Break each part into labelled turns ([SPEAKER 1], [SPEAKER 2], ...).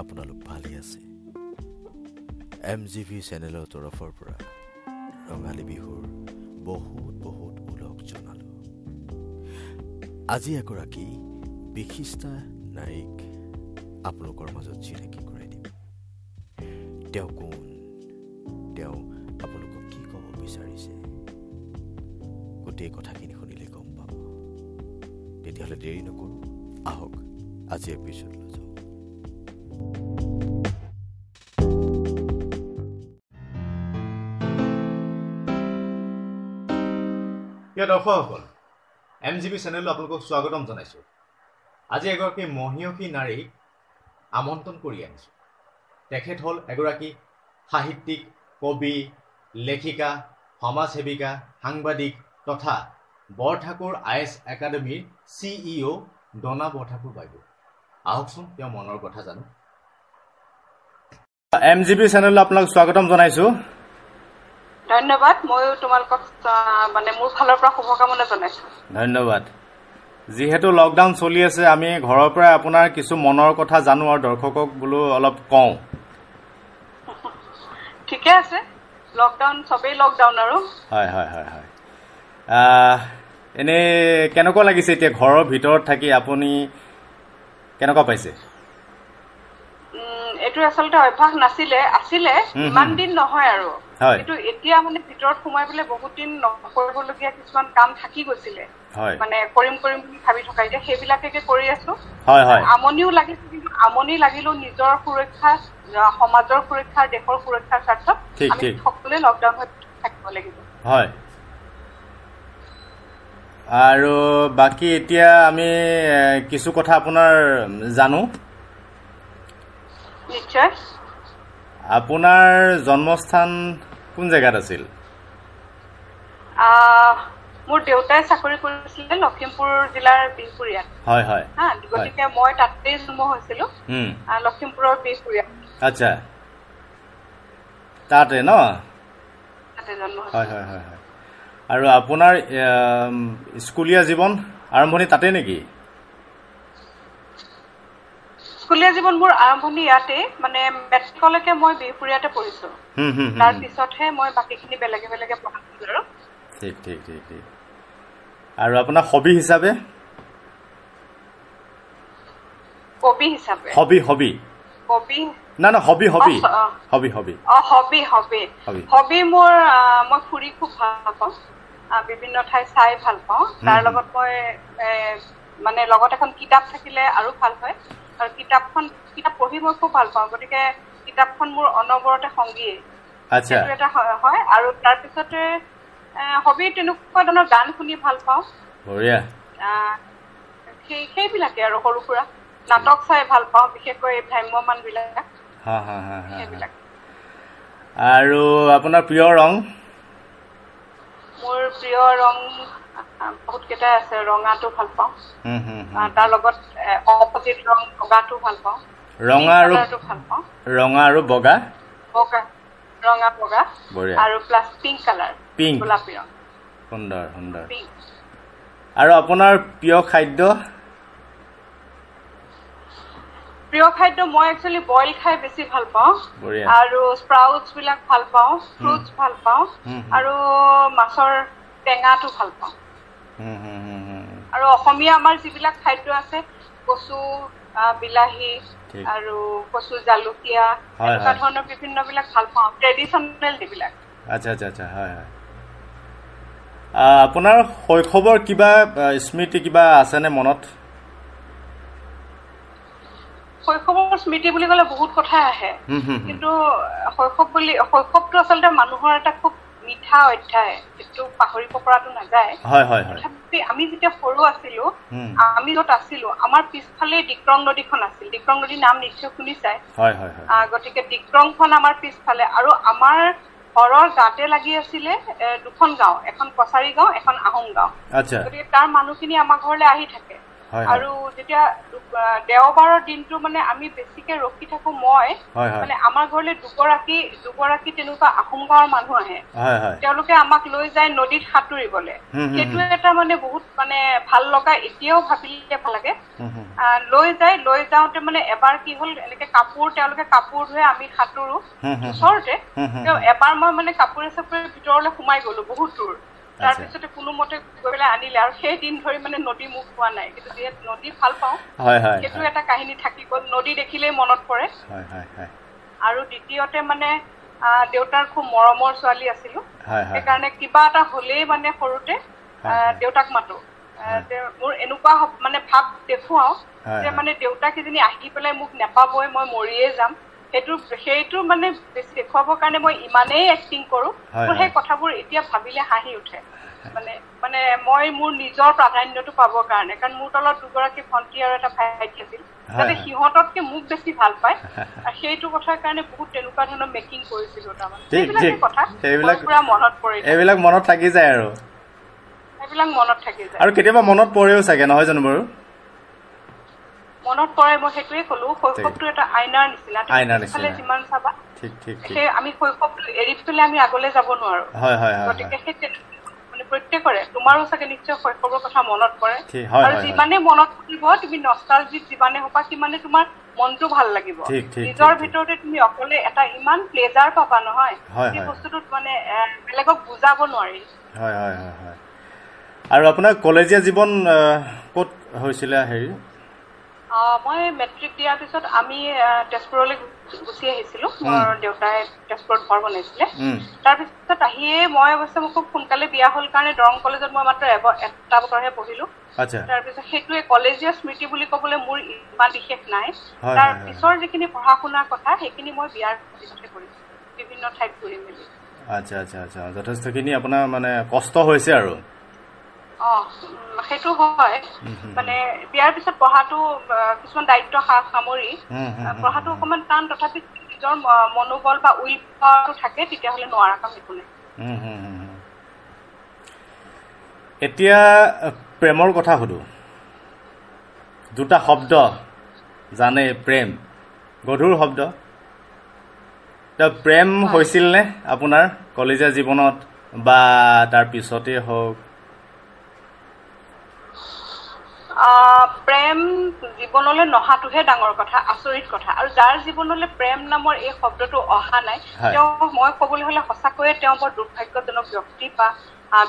[SPEAKER 1] আপোনালোক ভালেই আছে। এম জি ভি চেনেলৰ তৰফৰ পৰা ৰঙালী বিহুৰ বহুত বহুত ওলগ জনালোঁ। আজি এগৰাকী বিশিষ্টা নাৰীক আপোনালোকৰ মাজত চিনাকি কৰাই দিম। তেওঁ কোন? তেওঁ আপোনালোকক কি ক'ব বিচাৰিছে? গোটেই কথাখিনি শুনিলে গম পাব। তেতিয়াহ'লে দেৰি নকৰোঁ। আহক আজি এপিছডলৈ
[SPEAKER 2] দৰ্শকসকল এম জি বি চেনেললৈ আপোনালোকক স্বাগতম জনাইছোঁ। আজি এগৰাকী মহিয়সী নাৰীক আমন্ত্ৰণ কৰি আনিছোঁ। তেখেত হ'ল এগৰাকী সাহিত্যিক কবি লেখিকা সমাজ সেৱিকা সাংবাদিক তথা বৰঠাকুৰ আই এছ একাডেমীৰ C E O' Dona Barthakur বাইদেউ। আহকচোন তেওঁ মনৰ কথা জানো। এম জি বি চেনেললৈ আপোনাক স্বাগতম জনাইছোঁ।
[SPEAKER 3] ধন্যবাদ। ময়ো তোমালোকক মানে মোৰ ফালৰ পৰা শুভকামনা জনাইছো।
[SPEAKER 2] ধন্যবাদ। যিহেতু লকডাউন চলি আছে আমি ঘৰৰ পৰাই আপোনাৰ কিছু মনৰ কথা জানো আৰু দৰ্শকক বোলো অলপ কওঁ।
[SPEAKER 3] ঠিকে আছে। লকডাউন চবেই লকডাউন আৰু।
[SPEAKER 2] হয় হয় হয় হয়। এনেই কেনেকুৱা লাগিছে এতিয়া ঘৰৰ ভিতৰত থাকি আপুনি কেনেকুৱা পাইছে?
[SPEAKER 3] এইটো আচলতে অভ্যাস নাছিলে। আছিলে ইমান। দিন নহয় আৰু। কিন্তু এতিয়া মানে ভিতৰত সোমাই পেলাই বহুত দিন নকৰিবলগীয়া কিছুমান কাম থাকি গৈছিলে। মানে কৰিম কৰিম বুলি ভাবি থকা। এতিয়া সেইবিলাকে কৰি আছো। আমনিও লাগিছে কিন্তু আমনি লাগিলেও নিজৰ সুৰক্ষা সমাজৰ সুৰক্ষা দেশৰ সুৰক্ষাৰ স্বাৰ্থত আমি। সকলোৱে লকডাউন হৈ থাকিব লাগিব।
[SPEAKER 2] হয়। আৰু বাকী এতিয়া আমি কিছু কথা আপোনাৰ জানো?
[SPEAKER 3] নিশ্চয়।
[SPEAKER 2] আপোনাৰ জন্মস্থান কোন জেগাত আছিল?
[SPEAKER 3] মোৰ দেউতাই চাকৰি কৰিছিলে লখিমপুৰ জিলাৰ বিহপুৰীয়াত।
[SPEAKER 2] হয় হয়।
[SPEAKER 3] হা গতিকে মই তাতেই জন্ম হৈছিলো। লখিমপুৰৰ বিহপুৰীয়াত।
[SPEAKER 2] আচ্ছা। তাতে ন? হয় হয় হয় আৰু আপোনাৰ স্কুলীয়া জীৱন আৰম্ভণি তাতে নেকি?
[SPEAKER 3] স্কুলীয়া জীৱন মোৰ আৰম্ভণি ইয়াতে মানে মেট্ৰিকলৈকে মই বিহপুৰীয়াতে পঢ়িছো।
[SPEAKER 2] হুম, হুম, হুম,
[SPEAKER 3] তাৰ
[SPEAKER 2] হুম।
[SPEAKER 3] পিছতহে মই বাকীখিনি বেলেগে বেলেগে আৰু
[SPEAKER 2] ঠিক ঠিক ঠিক ঠিক। আৰু আপোনাৰ হবি হিচাপে?
[SPEAKER 3] কবি হিচাপে।
[SPEAKER 2] Hobby hobby?
[SPEAKER 3] কবি
[SPEAKER 2] না না হবি হবি।
[SPEAKER 3] অ, অ।
[SPEAKER 2] Hobby hobby.
[SPEAKER 3] অ হবি হবি।
[SPEAKER 2] হবি।
[SPEAKER 3] হবি মোৰ আহ, মই ফুৰি খুব ভাল পাওঁ। বিভিন্ন ঠাই চাই ভাল পাওঁ। তাৰ। লগত মই মানে লগত এখন কিতাপ থাকিলে আৰু ভাল হয়। কিতাপখন কিতাপ পঢ়ি মই খুব ভাল পাওঁ গতিকে কিতাপখন মোৰ অনবৰতে সংগী।
[SPEAKER 2] আচ্ছা।
[SPEAKER 3] সেইটো এটা হয়- আৰু তাৰপিছতে হবি তেনেকুৱা ধৰণৰ গান শুনি ভাল পাওঁ। সেইবিলাকে আৰু সৰু সুৰা। নাটক চাই ভাল পাওঁ বিশেষকৈ ভ্ৰাম্যমান বিলাক। সেইবিলাক।
[SPEAKER 2] আৰু আপোনাৰ প্ৰিয় ৰং?
[SPEAKER 3] মোৰ প্ৰিয় ৰং বহুত কেইটাই আছে ৰঙাটো ভাল পাওঁ। তাৰ লগত অপজিট ৰং বগাটো ভাল পাওঁ।
[SPEAKER 2] ৰঙা আৰু ৰঙা আৰু বগা?
[SPEAKER 3] বগা ৰঙা বগা। আৰু প্লাছ পিংক কালাৰ
[SPEAKER 2] পিংক।
[SPEAKER 3] গোলাপী ৰং।
[SPEAKER 2] সুন্দৰ সুন্দৰ। আৰু আপোনাৰ প্ৰিয় খাদ্য?
[SPEAKER 3] প্ৰিয় খাদ্য মই একচুৱেলি বইল খাই বেছি ভাল পাওঁ। আৰু স্প্ৰাউটছ বিলাক ভাল পাওঁ ফ্ৰুটছ ভাল পাওঁ। আৰু মাছৰ টেঙাটো ভাল পাওঁ। আৰু অসমীয়া আমাৰ যিবিলাক খাদ্য আছে কচু বিলাহী। আৰু কচু জালুকীয়া এনেকুৱা। ধৰণৰ বিভিন্ন বিলাক ভাল পাওঁ ট্ৰেডিশ্যনেল যিবিলাক
[SPEAKER 2] আচ্ছা আচ্ছা আচ্ছা হয় হয় আপোনাৰ শৈশৱৰ কিবা স্মৃতি কিবা আছেনে মনত
[SPEAKER 3] শৈশৱৰ স্মৃতি বুলি ক'লে বহুত কথাই আহে। কিন্তু শৈশৱ বুলি শৈশৱটো আচলতে মানুহৰ এটা খুব মিঠা অধ্যায় যিটো পাহৰিব পৰাটো নাযায়। তথাপি আমি যেতিয়া সৰু আছিলো। আমি য'ত আছিলো আমাৰ পিছফালে ডিক্ৰং নদীখন আছিল। ডিক্ৰং নদীৰ নাম নিশ্চয় শুনিছাই? গতিকে ডিক্ৰংখন আমাৰ পিছফালে আৰু আমাৰ ঘৰৰ গাতে লাগি আছিলে দুখন গাঁও এখন কছাৰী গাঁও এখন আহোম গাঁও। গতিকে তাৰ মানুহখিনি আমাৰ ঘৰলৈ আহি থাকে। আৰু যেতিয়া দেওবাৰৰ দিনটো মানে আমি বেছিকে ৰখি থাকো মই মানে আমাৰ ঘৰলৈ দুগৰাকী দুগৰাকী তেনেকুৱা আহোম গাঁৱৰ মানুহ আহে। তেওঁলোকে আমাক লৈ যায় নদীত সাঁতুৰিবলে। সেইটো এটা মানে বহুত মানে ভাল লগা এতিয়াও ভাবিলে ভাল লাগে। লৈ যায় লৈ যাওঁতে মানে এবাৰ কি হ'ল এনেকে কাপোৰ তেওঁলোকে কাপোৰ ধুৱে আমি সাঁতোৰো। ওচৰতে। এবাৰ মই মানে কাপোৰে চাপোৰে ভিতৰলৈ সোমাই গলো বহুত দূৰ। তাৰপিছতে কোনোমতে গৈ পেলাই আনিলে আৰু সেই দিন ধৰি মানে নদী মুখ হোৱা নাই। কিন্তু যিহেতু নদী ভাল পাওঁ সেইটো এটা কাহিনী থাকি গ'ল। নদী দেখিলেই মনত পৰে। আৰু দ্বিতীয়তে মানে দেউতাৰ খুব মৰমৰ ছোৱালী আছিলো। সেইকাৰণে কিবা এটা হলেই মানে সৰুতে। দেউতাক মাতো। মোৰ এনেকুৱা মানে ভাৱ দেখুৱাও যে। মানে দেউতাক এজনী আহি পেলাই মোক নেপাবই মই মৰিয়ে যাম। সেইটো সেইটো মানে দেখুৱাবৰ কাৰণে মই ইমানেই এক্টিং কৰো। মোৰ সেই। কথাবোৰ এতিয়া ভাবিলে হাঁহি উঠে। মানে মানে মই মোৰ নিজৰ প্ৰাধান্যটো পাবৰ কাৰণে কাৰণ মোৰ তলত দুগৰাকী ভন্টি আৰু এটা ভাইটি আছিল। যাতে
[SPEAKER 2] হয়।
[SPEAKER 3] সিহঁততকে মোক বেছি ভাল পায়। আৰু সেইটো কথাৰ কাৰণে বহুত তেনেকুৱা ধৰণৰ মেকিং কৰিছিলো তাৰমানে। কথা পুৰা মনত পৰিলে
[SPEAKER 2] এইবিলাক মনত থাকি যায় আৰু।
[SPEAKER 3] সেইবিলাক মনত থাকি যায়।
[SPEAKER 2] আৰু কেতিয়াবা মনত পৰেও চাগে নহয় জানো বাৰু?
[SPEAKER 3] মনত পৰে মই সেইটোৱে কলো। শৈশৱটো এটা আইনাৰ নিচিনা। তুমি। যিমান চাবা
[SPEAKER 2] ঠিক ঠিক ঠিক।
[SPEAKER 3] সেই আমি শৈশৱটো এৰি পেলাই আমি আগলৈ যাব নোৱাৰো।
[SPEAKER 2] হয় হয়
[SPEAKER 3] গতিকে সেই মানে প্ৰত্যেকৰে তোমাৰো চাগে নিশ্চয় শৈশৱৰ কথা মনত পৰে আৰু। যিমানে মনত পৰিব তুমি নষ্টালজিক যিমানে হবা সিমানে তোমাৰ মনটো ভাল লাগিব নিজৰ। ভিতৰতে তুমি অকলে এটা ইমান প্লেজাৰ পাবা নহয়
[SPEAKER 2] হয়,
[SPEAKER 3] সেই। বস্তুটোত মানে বেলেগক বুজাব নোৱাৰি
[SPEAKER 2] হয় হয় হয় হয় আৰু আপোনাৰ কলেজীয়া জীৱন ক'ত হৈছিলে হেৰি
[SPEAKER 3] মই মেট্ৰিক দিয়াৰ পিছত আমি তেজপুৰলৈ গুচি আহিছিলো। মোৰ দেউতাই তেজপুৰত ঘৰ বনাইছিলে। তাৰপিছত আহিয়ে মই অৱশ্যে মোৰ খুব সোনকালে বিয়া হ'ল কাৰণে দৰং কলেজত মই মাত্ৰ এটা বছৰহে পঢ়িলো। তাৰপিছত সেইটোৱে কলেজীয়া স্মৃতি বুলি ক'বলৈ মোৰ ইমান বিশেষ নাই। তাৰ। পিছৰ যিখিনি পঢ়া শুনাৰ কথা সেইখিনি মই বিয়াৰ পিছতহে কৰিছো। বিভিন্ন ঠাইত ঘূৰি মেলি।
[SPEAKER 2] আচ্ছা আচ্ছা আচ্ছা। যথেষ্টখিনি আপোনাৰ মানে কষ্ট হৈছে আৰু।
[SPEAKER 3] সেইটো হয়। মানে বিয়াৰ পিছত পঢ়াটো কিছুমান দায়িত্ব সামৰি। পঢ়াটো অকণমান টান তথাপি নিজৰ মনোবল বা উইল পাৱাৰটো থাকে তেতিয়াহ'লে নোৱাৰা কাম একো নাই।
[SPEAKER 2] এতিয়া প্ৰেমৰ কথা সুধো। দুটা শব্দ জানে প্ৰেম। গধুৰ শব্দ। প্ৰেম হৈছিল নে আপোনাৰ কলেজীয়া জীৱনত বা তাৰ পিছতেই হওক
[SPEAKER 3] আহ, প্ৰেম জীৱনলৈ নহাটোহে ডাঙৰ কথা আচৰিত কথা। আৰু যাৰ জীৱনলৈ প্ৰেম নামৰ এই শব্দটো অহা নাই। তেওঁ মই ক'বলৈ হলে সঁচাকৈয়ে তেওঁ বৰ দুৰ্ভাগ্যজনক ব্যক্তি বা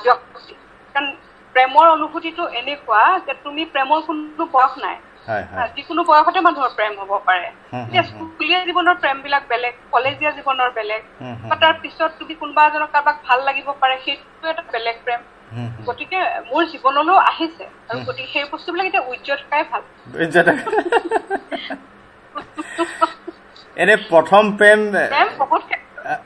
[SPEAKER 3] ব্যক্তি। কাৰণ প্ৰেমৰ অনুভূতিটো এনেকুৱা যে তুমি প্ৰেমৰ কোনো বয়স নাই। যিকোনো বয়সতে মানুহৰ প্ৰেম হ'ব পাৰে। এতিয়া। স্কুলীয়া জীৱনৰ প্ৰেম বিলাক বেলেগ কলেজীয়া জীৱনৰ বেলেগ। বা তাৰ পিছত তুমি কোনোবা এজনক কাৰোবাক ভাল লাগিব পাৰে সেইটো এটা বেলেগ প্ৰেম। গতিকে মোৰ জীৱনলৈও আহিছে আৰু গতিকে সেই বস্তুবিলাক এতিয়া উজ্জ্বল থকাই ভাল
[SPEAKER 2] এনে প্ৰথম প্ৰেম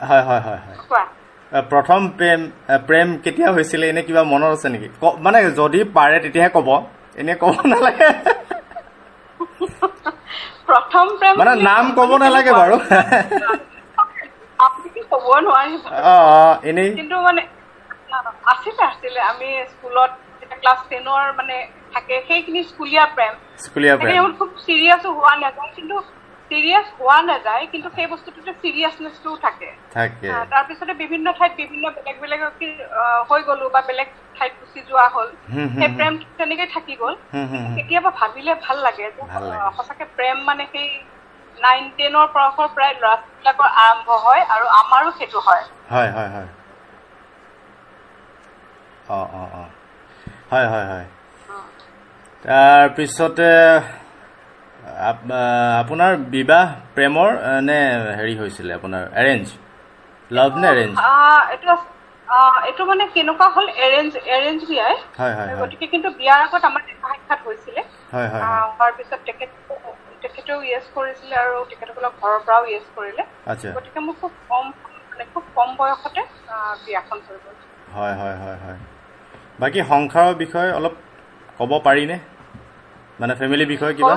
[SPEAKER 2] হয় হয় হয় হয় প্ৰথম প্ৰেম প্ৰেম কেতিয়া হৈছিলে এনে কিবা মনত আছে নেকি মানে যদি পাৰে তেতিয়াহে ক'ব এনে ক'ব নালাগে
[SPEAKER 3] প্ৰথম প্ৰেম
[SPEAKER 2] মানে নাম ক'ব নালাগে। বাৰু
[SPEAKER 3] আপুনি ক'ব নোৱাৰিব
[SPEAKER 2] এনেই
[SPEAKER 3] কিন্তু মানে আছিলে আছিলে। আমি স্কুলত ক্লাছ টেনৰ মানে থাকে সেইখিনি স্কুলীয়া প্ৰেম
[SPEAKER 2] স্কুলীয়া প্ৰেম
[SPEAKER 3] খুব চিৰিয়াছো হোৱা নাযায় কিন্তু চিৰিয়াছ হোৱা নাযায় কিন্তু সেই বস্তুটোতে চিৰিয়াছনেছটোও থাকে। তাৰপিছতে বিভিন্ন ঠাইত বিভিন্ন বেলেগ বেলেগ হৈ গলো বা বেলেগ ঠাইত গুচি যোৱা হ'ল। সেই। প্ৰেম তেনেকে থাকি গ'ল। কেতিয়াবা ভাবিলে ভাল লাগে যে সঁচাকে প্ৰেম মানে সেই নাইন টেনৰ বয়সৰ পৰাই ল'ৰা ছোৱালীবিলাকৰ আৰম্ভ হয় আৰু আমাৰো সেইটো হয়।
[SPEAKER 2] হয় হয় হয়। অ অ অ। হয় হয় হয়। তাৰপিছতে আপোনাৰ বিবাহ প্ৰেমৰ নে হেৰি হৈছিলে আপোনাৰ এৰেঞ্জ লাভ নে এৰেঞ্জ
[SPEAKER 3] এইটো মানে কেনেকুৱা হ'ল এৰেঞ্জ এৰেঞ্জ বিয়াই। গতিকে কিন্তু বিয়াৰ আগত আমাৰ দেখা সাক্ষাৎ হৈছিলে।
[SPEAKER 2] হয় হয় হয়।
[SPEAKER 3] আহ, হোৱাৰ পিছত তেখেত তেখেতেও ইয়েছ কৰিছিলে আৰু তেখেতসকলৰ ঘৰৰ পৰাও ইয়েছ কৰিলে। গতিকে মোৰ খুব কম মানে খুব কম বয়সতে বিয়াখন হৈ গ'ল।
[SPEAKER 2] হয় হয় হয় হয়। বাকী সংসাৰৰ বিষয়ে অলপ ক'ব পাৰিনে? মানে ফেমিলিৰ বিষয়ে কিবা?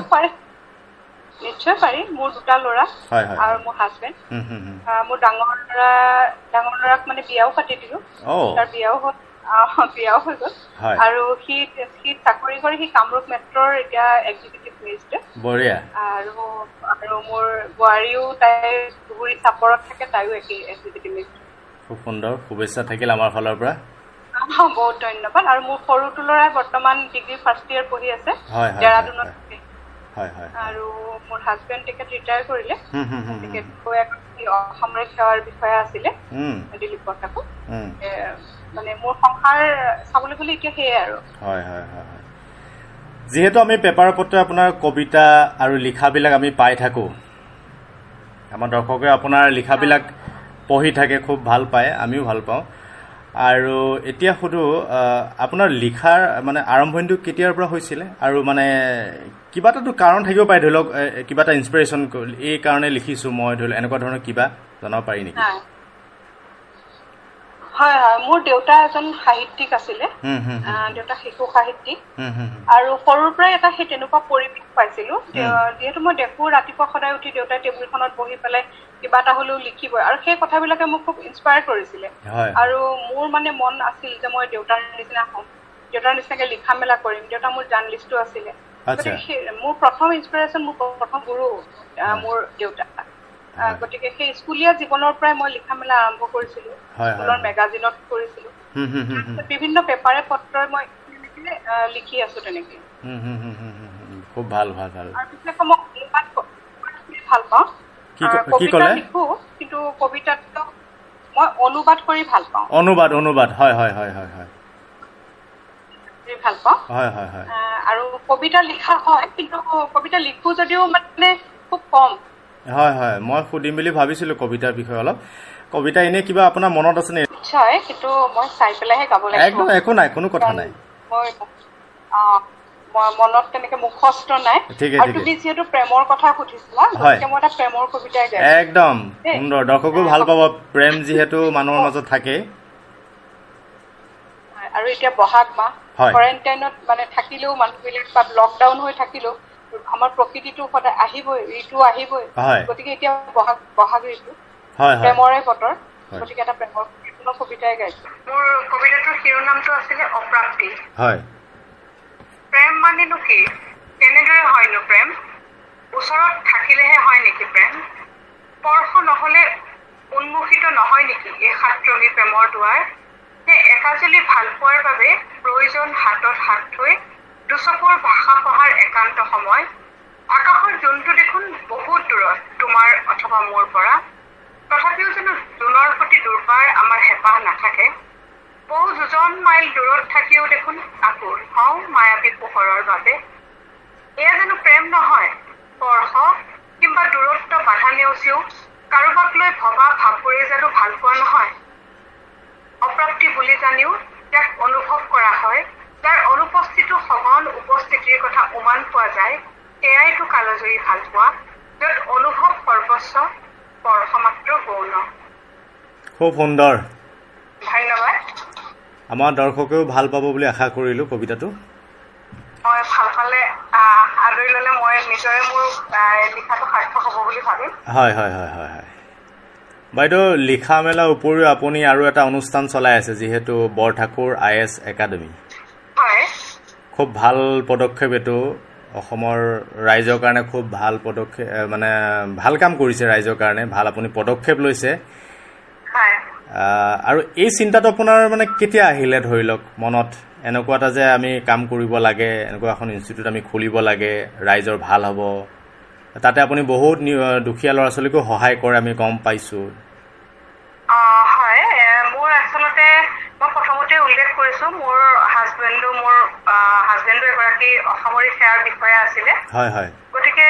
[SPEAKER 3] নিশ্চয় পাৰি। মোৰ দুটা ল'ৰা আৰু মোৰ হাজবেণ্ড মোৰ ডাঙৰ ল'ৰা ডাঙৰ ল'ৰাক মানে বিয়াও পাতি দিলো। তাৰ বিয়াও হ'ল
[SPEAKER 4] বিয়াও হৈ গ'ল। আৰু সি সি চাকৰি কৰি সি কামৰূপ মেট্ৰৰ এতিয়া এক্সিকিউটিভ আৰু আৰু মোৰ বোৱাৰীও তাই ধুবুৰী চাপৰত থাকে তাইও এক্সিকিউটিভ
[SPEAKER 2] খুব সুন্দৰ। শুভেচ্ছা থাকিল আমাৰ ফালৰ পৰা।
[SPEAKER 4] বহুত ধন্যবাদ আৰু মোৰ সৰুটো ল'ৰাই বৰ্তমান ডিগ্ৰী ফাৰ্ষ্ট ইয়াৰ পঢ়ি আছে ডেৰাডুনত আৰু মোৰ হাজবেণ্ড তেখেত ৰিটায়াৰ কৰিলে। তেখেত সেৱাৰ বিষয়া আছিলে দিলীপ। এ, মানে মোৰ সংসাৰ চাবলৈ গ'লে এতিয়া সেয়াই আৰু।
[SPEAKER 2] হয় হয় হয় হয়। যিহেতু আমি পেপাৰ পত্ৰে আপোনাৰ কবিতা আৰু লিখাবিলাক আমি পাই থাকোঁ আমাৰ দৰ্শকে আপোনাৰ লিখাবিলাক পঢ়ি থাকে খুব ভাল পায় আমিও ভাল পাওঁ। আৰু এতিয়া সুধো আপোনাৰ লিখাৰ মানে আৰম্ভণিটো কেতিয়াৰ পৰা হৈছিলে? আৰু মানে কিবা এটাতো কাৰণ থাকিব পাৰে ধৰি লওক কিবা এটা ইনস্পিৰেশ্যন এই কাৰণে লিখিছোঁ মই ধৰি লওক এনেকুৱা ধৰণৰ কিবা জনাব পাৰি নেকি?
[SPEAKER 4] হয় হয় মোৰ দেউতা এজন সাহিত্যিক আছিলে। দেউতা শিশু সাহিত্যিক। আৰু সৰুৰ পৰাই এটা সেই তেনেকুৱা পৰিৱেশ পাইছিলো। যিহেতু মই দেখো ৰাতিপুৱা সদায় উঠি দেউতাই টেবুলখনত বহি পেলাই কিবা এটা হলেও লিখিবই। আৰু সেই কথাবিলাকে মোক খুব ইনস্পায়াৰ কৰিছিলে। আৰু মোৰ মানে মন আছিল যে মই দেউতাৰ নিচিনা হ'ম। দেউতাৰ নিচিনাকে লিখা মেলা কৰিম। দেউতা মোৰ জাৰ্ণলিষ্টো আছিলে। গতিকে মোৰ প্ৰথম ইনস্পিৰেশ্যন মোৰ প্ৰথম গুৰু মোৰ দেউতা। গতিকে সেই স্কুলীয়া জীৱনৰ পৰাই মই লিখা মেলা আৰম্ভ কৰিছিলো। স্কুলৰ। মেগাজিনত কৰিছিলো। বিভিন্ন পেপাৰে পত্ৰই মই লিখি আছো তেনেকে।
[SPEAKER 2] খুব ভাল ভাল ভাল।
[SPEAKER 4] আৰু মই অনুবাদ ভাল পাওঁ। কবিতা? লিখো কিন্তু কবিতাটো মই অনুবাদ কৰি ভাল পাওঁ।
[SPEAKER 2] অনুবাদ অনুবাদ হয় হয় হয় হয় হয়।
[SPEAKER 4] কৰি ভাল পাওঁ।
[SPEAKER 2] হয় হয় হয়।
[SPEAKER 4] আহ, আৰু কবিতা লিখা হয় কিন্তু কবিতা লিখো যদিও মানে খুব কম।
[SPEAKER 2] হয় হয় মই সুধিম বুলি ভাবিছিলোঁ কবিতাৰ বিষয়ে অলপ। কবিতা এনেই কিবা আপোনাৰ মনত আছে নে?
[SPEAKER 4] নিশ্চয় কিন্তু মই চাই পেলাইহে গাব
[SPEAKER 2] একদম
[SPEAKER 4] লাগিব
[SPEAKER 2] একো নাই কোনো কথা নাই।
[SPEAKER 4] মই মনত তেনেকে মুখস্থ নাই। আৰু। তুমি যিহেতু প্ৰেমৰ কথা সুধিছিলা। গতিকে মই এটা প্ৰেমৰ কবিতাই গাইছো
[SPEAKER 2] একদম। সুন্দৰ। দৰ্শকো ভাল পাব। প্ৰেম যিহেতু মানুহৰ মাজত থাকে।
[SPEAKER 4] আৰু এতিয়া বহাগ মাহ। কোৱাৰেণ্টাইনত মানে থাকিলেও মানুহবিলাক বা লকডাউন হৈ থাকিলেও আমাৰ প্ৰকৃতিটো সদায় আহিবই ঋতু আহিবই। গতিকে এতিয়া বহাগ বহাগ ঋতু। প্ৰেমৰে বতৰ। গতিকে এটা প্ৰেমৰ কবিতাই গাইছো মোৰ কবিতাটোৰ শিৰোনামটো আছিলে অপ্ৰাপ্তি।
[SPEAKER 2] হয়।
[SPEAKER 4] মানেনো কি কেনেদৰে হয়নো প্ৰেম? ওচৰত থাকিলেহে হয় নেকি প্ৰেম? স্পৰ্শ নহলে উন্মোষিত নহয় নেকি এই সাতৰঙী প্ৰেমৰ দুৱাৰ? নে একাজলি ভাল পোৱাৰ বাবে প্ৰয়োজন হাতত হাত থৈ দুচকুৰ ভাষা পঢ়াৰ একান্ত সময়? আকাশৰ জোনটো দেখোন বহুত দূৰত তোমাৰ অথবা মোৰ পৰা। তথাপিও জানো জোনৰ প্ৰতি দুৰ্বাৰ আমাৰ হেঁপাহ নাথাকে। বহু দুজন মাইল দূৰত থাকিও দেখোন আকুল হওঁ মায়াবী পোহৰৰ বাবে। এয়া জানো প্ৰেম নহয় স্পৰ্শ কিম্বা দূৰত্ব বাধা নেওচিও কাৰোবাক লৈ ভবা ভাৱবোৰে জানো ভাল পোৱা নহয়। অপ্ৰাপ্তি বুলি জানিও ইয়াক অনুভৱ কৰা হয় যাৰ অনুপস্থিতিও সঘন উপস্থিতিৰ কথা উমান পোৱা যায় সেয়াইতো কালজয়ী ভাল পোৱা য'ত অনুভৱ সৰ্বস্ব স্পৰ্শ মাত্ৰ গৌণ।
[SPEAKER 2] খুব সুন্দৰ।
[SPEAKER 4] ধন্যবাদ।
[SPEAKER 2] আমাৰ দৰ্শকেও ভাল পাব বুলি আশা কৰিলোঁ কবিতাটো।
[SPEAKER 4] মই ভাল পালে আহ, আদৰি ল'লে মই নিজৰে মোৰ আহ, লিখাটো সাৰ্থক হ'ব বুলি ভাবিম।
[SPEAKER 2] হয় হয় হয় হয় হয়। বাইদেউ লিখা মেলাৰ উপৰিও আপুনি আৰু এটা অনুষ্ঠান চলাই আছে যিহেতু বৰঠাকুৰ আই এছ একাডেমি। খুব ভাল পদক্ষেপ এইটো। অসমৰ ৰাইজৰ কাৰণে খুব ভাল পদক্ষেপ মানে ভাল কাম কৰিছে ৰাইজৰ কাৰণে ভাল আপুনি পদক্ষেপ লৈছে। আৰু এই চিন্তাটো আপোনাৰ মানে কেতিয়া আহিলে ধৰি লওক মনত? এনেকুৱা এটা যে আমি কাম কৰিব লাগে এনেকুৱা এখন ইনষ্টিটিউট আমি খুলিব লাগে ৰাইজৰ ভাল হ'ব। তাতে আপুনি বহুত দুখীয়া ল'ৰা ছোৱালীকো সহায় কৰে আমি গম পাইছোঁ।
[SPEAKER 4] হয়। মোৰ আচলতে মই প্ৰথমতে উল্লেখ কৰিছো মোৰ হাজবেণ্ডো মোৰ হাজবেণ্ডো এগৰাকী অসামৰিক সেৱাৰ বিষয়া আছিলে।
[SPEAKER 2] হয় হয়।
[SPEAKER 4] গতিকে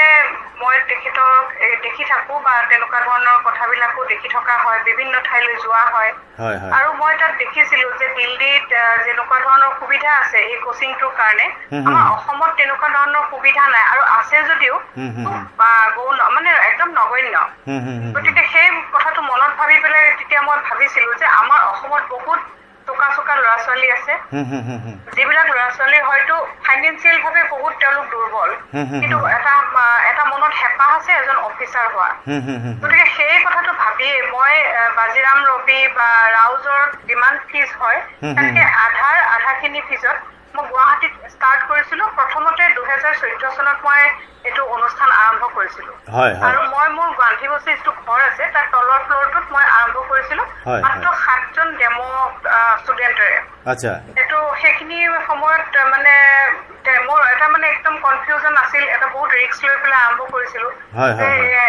[SPEAKER 4] মই তেখেতক দেখি থাকো বা তেনেকুৱা ধৰণৰ কথাবিলাকো দেখি থকা হয় বিভিন্ন ঠাইলৈ যোৱা হয়। আৰু মই তাত দেখিছিলো যে দিল্লীত যেনেকুৱা ধৰণৰ সুবিধা আছে এই কোচিংটোৰ কাৰণে। আমাৰ অসমত তেনেকুৱা ধৰণৰ সুবিধা নাই আৰু আছে যদিও। আহ, গৌণ মানে একদম নগণ্য। গতিকে সেই কথাটো মনত ভাবি পেলাই তেতিয়া মই ভাবিছিলো যে আমাৰ অসমত বহুত চোকা চোকা ল'ৰা ছোৱালী আছে। যিবিলাক ল'ৰা ছোৱালী হয়তো ফাইনেন্সিয়েল ভাৱে বহুত তেওঁলোক দুৰ্বল কিন্তু এটা এটা মনত হেঁপাহ আছে এজন অফিচাৰ হোৱা। গতিকে সেই কথাটো ভাবিয়ে মই বাজিৰাম ৰবি বা ৰাউজৰ যিমান ফিজ হয়। তাতকে আধাৰ আধাখিনি ফিজত মই গুৱাহাটীত ষ্টাৰ্ট কৰিছিলো। প্ৰথমতে দুহেজাৰ চৈধ্য চনত মই এইটো অনুষ্ঠান আৰম্ভ কৰিছিলো। আৰু মই মোৰ গান্ধী বস্তি যিটো ঘৰ আছে তাৰ তলৰ ফ্ল'ৰটোত মই আৰম্ভ কৰিছিলো। মাত্ৰ সাতজন ডেম' ষ্টুডেণ্টেৰে এইটো সেইখিনি সময়ত মানে মোৰ এটা মানে একদম কনফিউজন আছিল। এটা বহুত ৰিস্ক লৈ পেলাই আৰম্ভ কৰিছিলো।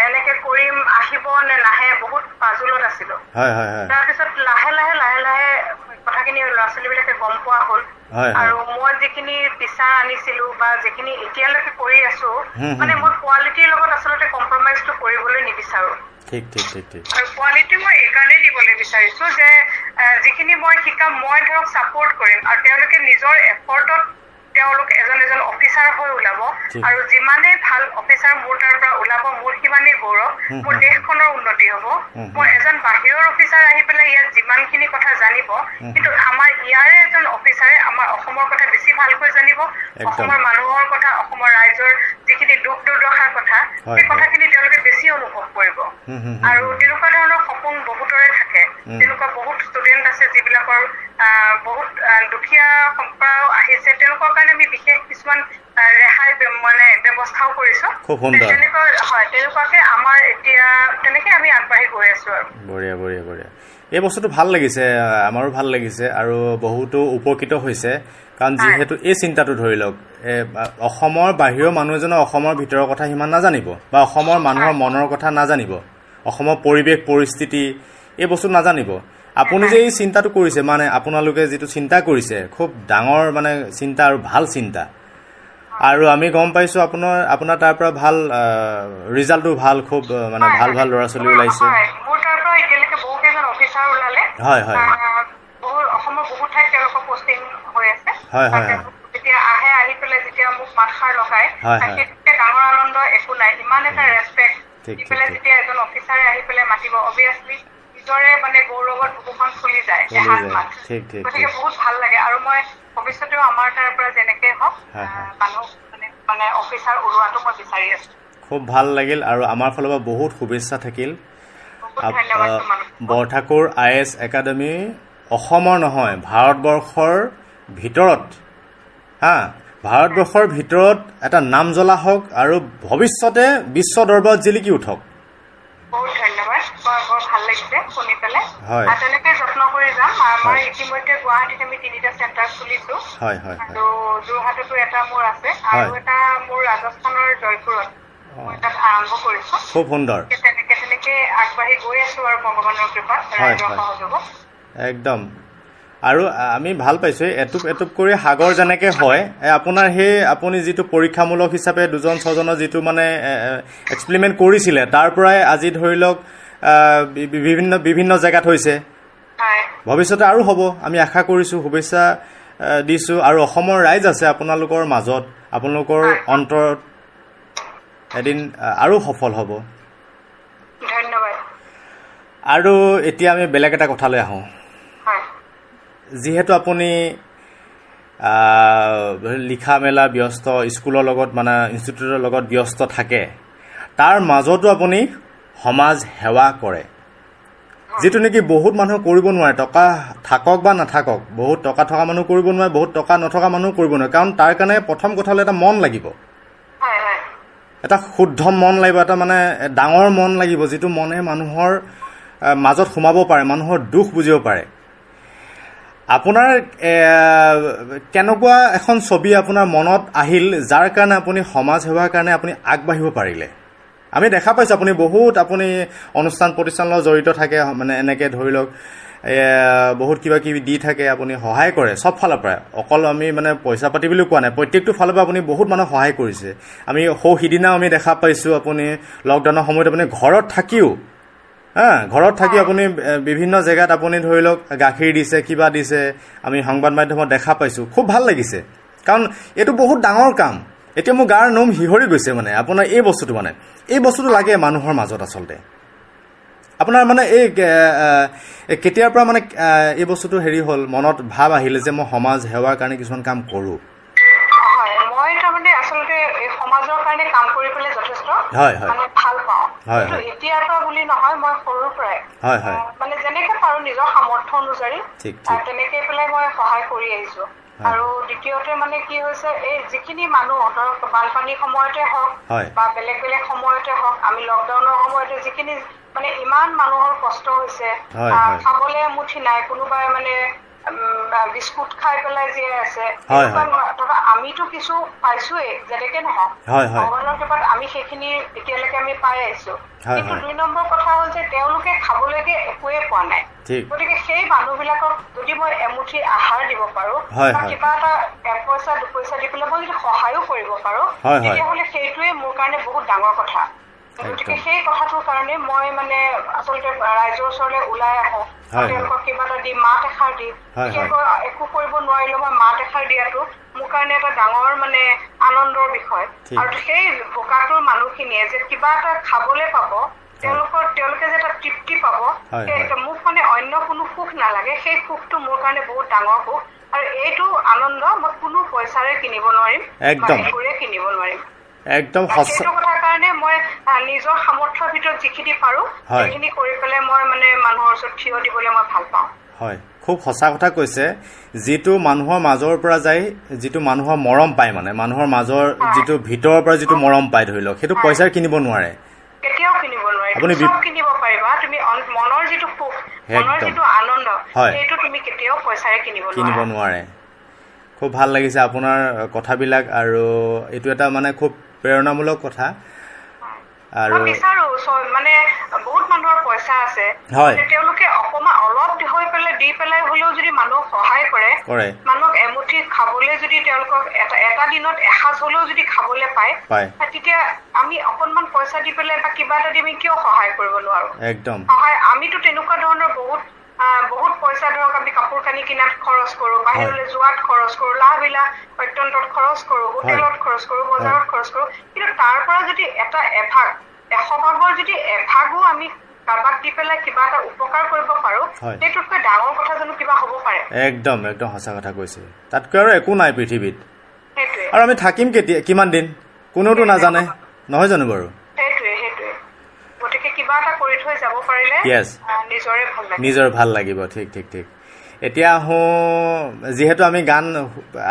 [SPEAKER 4] এনেকে কৰিম আহিব নে নাহে বহুত পাজুলত আছিলো। তাৰপিছত লাহে লাহে লাহে লাহে কথাখিনি ল'ৰা ছোৱালী বিলাকে গম পোৱা হ'ল। আৰু মই যিখিনি বিচাৰ আনিছিলো বা যিখিনি এতিয়ালৈকে কৰি আছো মানে। মই কোৱালিটিৰ লগত আচলতে কম্প্ৰমাইজটো কৰিবলৈ নিবিচাৰো
[SPEAKER 2] ঠিক ঠিক ঠিক ঠিক
[SPEAKER 4] আৰু কোৱালিটি মই এইকাৰণেই দিবলৈ বিচাৰিছো যে যিখিনি মই শিকাম মই ধৰক ছাপৰ্ট কৰিম আৰু তেওঁলোকে নিজৰ এফৰ্টত তেওঁলোক এজন এজন অফিচাৰ হৈ ওলাব। আৰু যিমানেই ভাল অফিচাৰ মোৰ তাৰ পৰা ওলাব মোৰ সিমানেই গৌৰৱ মোৰ। দেশখনৰ উন্নতি হ'ব মই এজন বাহিৰৰ অফিচাৰ আহি পেলাই ইয়াত যিমানখিনি কথা জানিব। কিন্তু আমাৰ ইয়াৰে এজন অফিচাৰে আমাৰ অসমৰ কথা বেছি ভালকৈ জানিব। অসমৰ মানুহৰ কথা অসমৰ ৰাইজৰ যিখিনি দুখ দুৰ্দশাৰ কথা সেই। কথাখিনি তেওঁলোকে বেছি অনুভৱ কৰিব আৰু। তেনেকুৱা ধৰণৰ সপোন বহুতৰে থাকে। তেনেকুৱা বহুত আছে যিবিলাকৰ বহুত দুখীয়া পৰাও আহিছে। তেওঁলোকৰ কাৰণে আমি বিশেষ কিছুমান ৰেহাই মানে ব্যৱস্থাও কৰিছো। তেনেকুৱা হয় তেনেকুৱাকে আমাৰ এতিয়া তেনেকে আমি আগবাঢ়ি গৈ আছো আৰু।
[SPEAKER 2] বঢ়িয়া বঢ়িয়া বঢ়িয়া। এই বস্তুটো ভাল লাগিছে আমাৰো ভাল লাগিছে আৰু বহুতো উপকৃত হৈছে। কাৰণ যিহেতু এই চিন্তাটো ধৰি লওক অসমৰ বাহিৰৰ মানুহ এজনে অসমৰ ভিতৰৰ কথা সিমান নাজানিব বা অসমৰ মানুহৰ মনৰ কথা নাজানিব অসমৰ পৰিৱেশ পৰিস্থিতি এই বস্তু নাজানিব। আপুনি যে এই চিন্তাটো কৰিছে মানে আপোনালোকে যিটো চিন্তা কৰিছে খুব ডাঙৰ মানে চিন্তা আৰু ভাল চিন্তা আৰু আমি গম পাইছোঁ আপোনাৰ আপোনাৰ তাৰ পৰা ভাল ৰিজাল্টটো ভাল খুব মানে ভাল ভাল ল'ৰা ছোৱালী ওলাইছে
[SPEAKER 4] হয়
[SPEAKER 2] হয়, হয়। হয়, হয়,
[SPEAKER 4] তাতে
[SPEAKER 2] হয়।
[SPEAKER 4] যেতিয়া আহে আহি পেলাই যেতিয়া মোক মাতষাৰ লগাই
[SPEAKER 2] হয়, হয়।
[SPEAKER 4] সেইটোতকে ডাঙৰ আনন্দ একো নাই ইমান এটা ৰেচপেক্ট
[SPEAKER 2] ঠিক,
[SPEAKER 4] দি
[SPEAKER 2] ঠিক,
[SPEAKER 4] পেলাই
[SPEAKER 2] ঠিক।
[SPEAKER 4] যেতিয়া এজন অফিচাৰে আহি পেলাই মাতিব অভিয়াছলি নিজৰে মানে গৌৰৱত বুকুখন ফুলি যায় এহাত গতিকে। বহুত ভাল লাগে আৰু মই ভৱিষ্যতেও আমাৰ তাৰ পৰা যেনেকে হওক। মানুহ মানে মানে অফিচাৰ ওলোৱাটো মই বিচাৰি আছো।
[SPEAKER 2] খুব ভাল লাগিল আৰু আমাৰ ফালৰ পৰা বহুত শুভেচ্ছা থাকিল। বৰঠাকুৰ আই এছ একাডেমি অসমৰ নহয় ভাৰতবৰ্ষৰ ভিতৰত হা ভাৰতবৰ্ষৰ ভিতৰত এটা নাম জ্বলা হওক আৰু ভৱিষ্যতে বিশ্ব দৰবাৰত জিলিকি উঠক
[SPEAKER 4] বহুত ধন্যবাদ বৰ বৰ ভাল লাগিছে আৰু তেনেকে যত্ন কৰি যাম। ইতিমধ্যে গুৱাহাটীত আমি তিনিটা চেণ্টাৰ খুলিছো। আৰু যোৰহাটতো এটা মোৰ আছে। আৰু। এটা মোৰ ৰাজস্থানৰ জয়পুৰত। মই তাত আৰম্ভ কৰিছো।
[SPEAKER 2] খুব সুন্দৰ।
[SPEAKER 4] সেই তেনেকে তেনেকে আগবাঢ়ি গৈ আছো আৰু ভগৱানৰ কৃপাত।
[SPEAKER 2] হয়,
[SPEAKER 4] ৰাইজৰ
[SPEAKER 2] হয়।
[SPEAKER 4] সহযোগত।
[SPEAKER 2] একদম। আৰু আমি ভাল পাইছোঁ। এটুপ এটুপ কৰি সাগৰ যেনেকৈ হয় আপোনাৰ সেই আপুনি যিটো পৰীক্ষামূলক হিচাপে দুজন ছজনৰ যিটো মানে এক্সপেৰিমেণ্ট কৰিছিলে তাৰ পৰাই আজি ধৰি লওক বিভিন্ন বিভিন্ন জেগাত হৈছে। ভৱিষ্যতে আৰু হ'ব আমি আশা কৰিছোঁ শুভেচ্ছা দিছোঁ আৰু অসমৰ ৰাইজ আছে আপোনালোকৰ মাজত। আপোনালোকৰ অন্তৰত এদিন আৰু সফল হ'ব। আৰু এতিয়া আমি বেলেগ এটা কথালৈ আহোঁ। যিহেতু আপুনি লিখা মেলা ব্যস্ত স্কুলৰ লগত মানে ইনষ্টিটিউটৰ লগত ব্যস্ত থাকে তাৰ মাজতো আপুনি সমাজ সেৱা কৰে। যিটো নেকি বহুত মানুহে কৰিব নোৱাৰে টকা থাকক বা নাথাকক বহুত টকা থকা মানুহ কৰিব নোৱাৰে বহুত টকা নথকা মানুহ কৰিব নোৱাৰে কাৰণ তাৰ কাৰণে প্ৰথম কথা হ'ল এটা মন লাগিব। এটা শুদ্ধ মন লাগিব এটা মানে ডাঙৰ মন লাগিব যিটো মনে মানুহৰ মাজত সোমাব পাৰে মানুহৰ দুখ বুজিব পাৰে। আপোনাৰ কেনেকুৱা এখন ছবি আপোনাৰ মনত আহিল যাৰ কাৰণে আপুনি সমাজ সেৱাৰ কাৰণে আপুনি আগবাঢ়িব পাৰিলে? আমি দেখা পাইছোঁ আপুনি বহুত আপুনি অনুষ্ঠান প্ৰতিষ্ঠানৰ লগত জড়িত থাকে মানে এনেকৈ ধৰি লওক বহুত কিবা কিবি দি থাকে আপুনি সহায় কৰে চব ফালৰ পৰা। অকল আমি মানে পইচা পাতি বুলিও কোৱা নাই প্ৰত্যেকটো ফালৰ পৰা আপুনি বহুত মানুহক সহায় কৰিছে। আমি সৌ সিদিনাও আমি দেখা পাইছোঁ আপুনি লকডাউনৰ সময়ত আপুনি ঘৰত থাকিও হা ঘৰত থাকি আপুনি বিভিন্ন জেগাত আপুনি ধৰি লওক গাখীৰ দিছে কিবা দিছে আমি সংবাদ মাধ্যমত দেখা পাইছোঁ খুব ভাল লাগিছে। কাৰণ এইটো বহুত ডাঙৰ কাম। এতিয়া মোৰ গাৰ নোম শিহৰি গৈছে মানে আপোনাৰ এই বস্তুটো মানে এই বস্তুটো লাগে মানুহৰ মাজত আচলতে আপোনাৰ মানে এই কেতিয়াৰ পৰা মানে এই বস্তুটো হেৰি হ'ল মনত ভাৱ আহিলে যে মই সমাজ সেৱাৰ কাৰণে কিছুমান কাম কৰোঁ
[SPEAKER 4] হয় মই তাৰমানে আচলতে এই সমাজৰ কাৰণে কাম কৰি পেলাই যথেষ্ট
[SPEAKER 2] হয়, হয়।
[SPEAKER 4] মানে ভাল পাওঁ
[SPEAKER 2] হয়,
[SPEAKER 4] কিন্তু
[SPEAKER 2] হয়।
[SPEAKER 4] এতিয়াৰ পৰা বুলি নহয় মই সৰুৰ পৰাই
[SPEAKER 2] হয়, হয়।
[SPEAKER 4] আহ, মানে যেনেকে পাৰো নিজৰ সামৰ্থ্য অনুযায়ী। তেনেকে পেলাই মই সহায় কৰি আহিছো আৰু দ্বিতীয়তে মানে কি হৈছে এই যিখিনি মানুহ ধৰক বানপানীৰ সময়তে হওক। বা বেলেগ বেলেগ সময়তে হওক আমি লকডাউনৰ সময়তে যিখিনি মানে ইমান মানুহৰ কষ্ট হৈছে। খাবলে এমুঠি নাই কোনোবাই মানে বিস্কুট খাই পেলাই জীয়াই আছে আমিতো কিছু পাইছোৱেই যেনেকে নহওক। ভগৱানৰ কৃপাত আমি সেইখিনি এতিয়ালৈকে আমি পাই আহিছো কিন্তু। দুই নম্বৰ কথা হ'ল যে তেওঁলোকে খাবলৈকে একোৱে পোৱা নাই। গতিকে সেই মানুহবিলাকক যদি মই এমুঠি আহাৰ দিব পাৰো বা। কিবা এটা এপইচা দুপইচা দি পেলাই মই যদি সহায়ো কৰিব পাৰো। তেতিয়াহ'লে সেইটোৱে মোৰ কাৰণে বহুত ডাঙৰ কথা গতিকে। সেই কথাটোৰ কাৰণে মই মানে আচলতে ৰাইজৰ ওচৰলৈ ওলাই আহো তেওঁলোকক কিবা এটা দি মাত এষাৰ দি। বিশেষকৈ একো কৰিব নোৱাৰিলেও মই মাত এষাৰ দিয়াটো মোৰ কাৰণে এটা ডাঙৰ মানে আনন্দৰ বিষয়। আৰু সেই ভোকাটোৰ মানুহখিনিয়ে যে কিবা এটা খাবলৈ পাব তেওঁলোকৰ তেওঁলোকে যে এটা তৃপ্তি পাব। মোক মানে অন্য কোনো সুখ নালাগে সেই সুখটো মোৰ কাৰণে বহুত ডাঙৰ সুখ আৰু এইটো আনন্দ মই কোনো পইচাৰে কিনিব নোৱাৰিম
[SPEAKER 2] একদম।
[SPEAKER 4] কিনিব নোৱাৰিম
[SPEAKER 2] একদম সঁচা
[SPEAKER 4] কাৰণে মই নিজৰ সামৰ্থ্যৰ ভিতৰত যিখিনি পাৰো। সেইখিনি কৰি পেলাই মই মানে মানুহৰ ওচৰত থিয় দিবলৈ মই ভাল পাওঁ।
[SPEAKER 2] হয়। খুব সঁচা কথা কৈছে যিটো মানুহৰ মাজৰ পৰা যায় যিটো মানুহৰ মৰম পায় মানে মানুহৰ মাজৰ যিটো ভিতৰৰ পৰা যিটো মৰম পায় ধৰি লওক সেইটো পইচাৰ কিনিব নোৱাৰে।
[SPEAKER 4] কেতিয়াও কিনিব নোৱাৰি।
[SPEAKER 2] আপুনি
[SPEAKER 4] কিনিব পাৰিবা তুমি মনৰ যিটো সুখ মনৰ। যিটো আনন্দ। সেইটো তুমি কেতিয়াও পইচাৰে কিনিব
[SPEAKER 2] কিনিব
[SPEAKER 4] নোৱাৰে।
[SPEAKER 2] খুব ভাল লাগিছে আপোনাৰ কথাবিলাক আৰু এইটো এটা মানে খুব প্ৰেৰণামূলক কথা। আৰু
[SPEAKER 4] বিচাৰো মানে বহুত মানুহৰ পইচা আছে তেওঁলোকে অকমান অলপ হৈ পেলাই দি পেলাই হলেও যদি মানুহক সহায় কৰে
[SPEAKER 2] কৰে।
[SPEAKER 4] মানুহক এমুঠি খাবলৈ যদি তেওঁলোকক এটা এটা দিনত এসাঁজ হলেও যদি খাবলৈ পায়। তেতিয়া আমি অকনমান পইচা দি পেলাই বা কিবা এটা দি আমি কিয় সহায় কৰিব নোৱাৰো
[SPEAKER 2] একদম
[SPEAKER 4] সহায় আমিতো তেনেকুৱা ধৰণৰ বহুত বহুত পইচা ধৰক আমি কাপোৰ কানি কিনাত খৰচ কৰো বাহিৰলৈ যোৱাত খৰচ কৰো লাহ বিলাহ অত্যন্তত খৰচ কৰো হোটেলত খৰচ কৰো বজাৰত খৰচ কৰো কিন্তু তাৰ পৰা যদি এটা এভাগ এশ ভাগৰ যদি এভাগো আমি কাৰোবাক দি পেলাই কিবা এটা উপকাৰ কৰিব পাৰো
[SPEAKER 2] হয়।
[SPEAKER 4] সেইটোতকৈ ডাঙৰ কথা জানো কিবা হ'ব পাৰে?
[SPEAKER 2] একদম একদম সঁচা কথা কৈছে। তাতকৈ আৰু একো নাই পৃথিৱীত।
[SPEAKER 4] সেইটোৱে।
[SPEAKER 2] আৰু আমি থাকিম কেতিয়া কিমান দিন? কোনেওতো নাজানে। নহয় জানো বাৰু
[SPEAKER 4] সেইটোৱে সেইটোৱে গতিকে কিবা এটা কৰি থৈ যাব পাৰিলে
[SPEAKER 2] Yes.
[SPEAKER 4] আহ, নিজৰে ভাল লাগে
[SPEAKER 2] নিজৰ ভাল লাগিব ঠিক ঠিক ঠিক এতিয়া আহোঁ যিহেতু আমি গান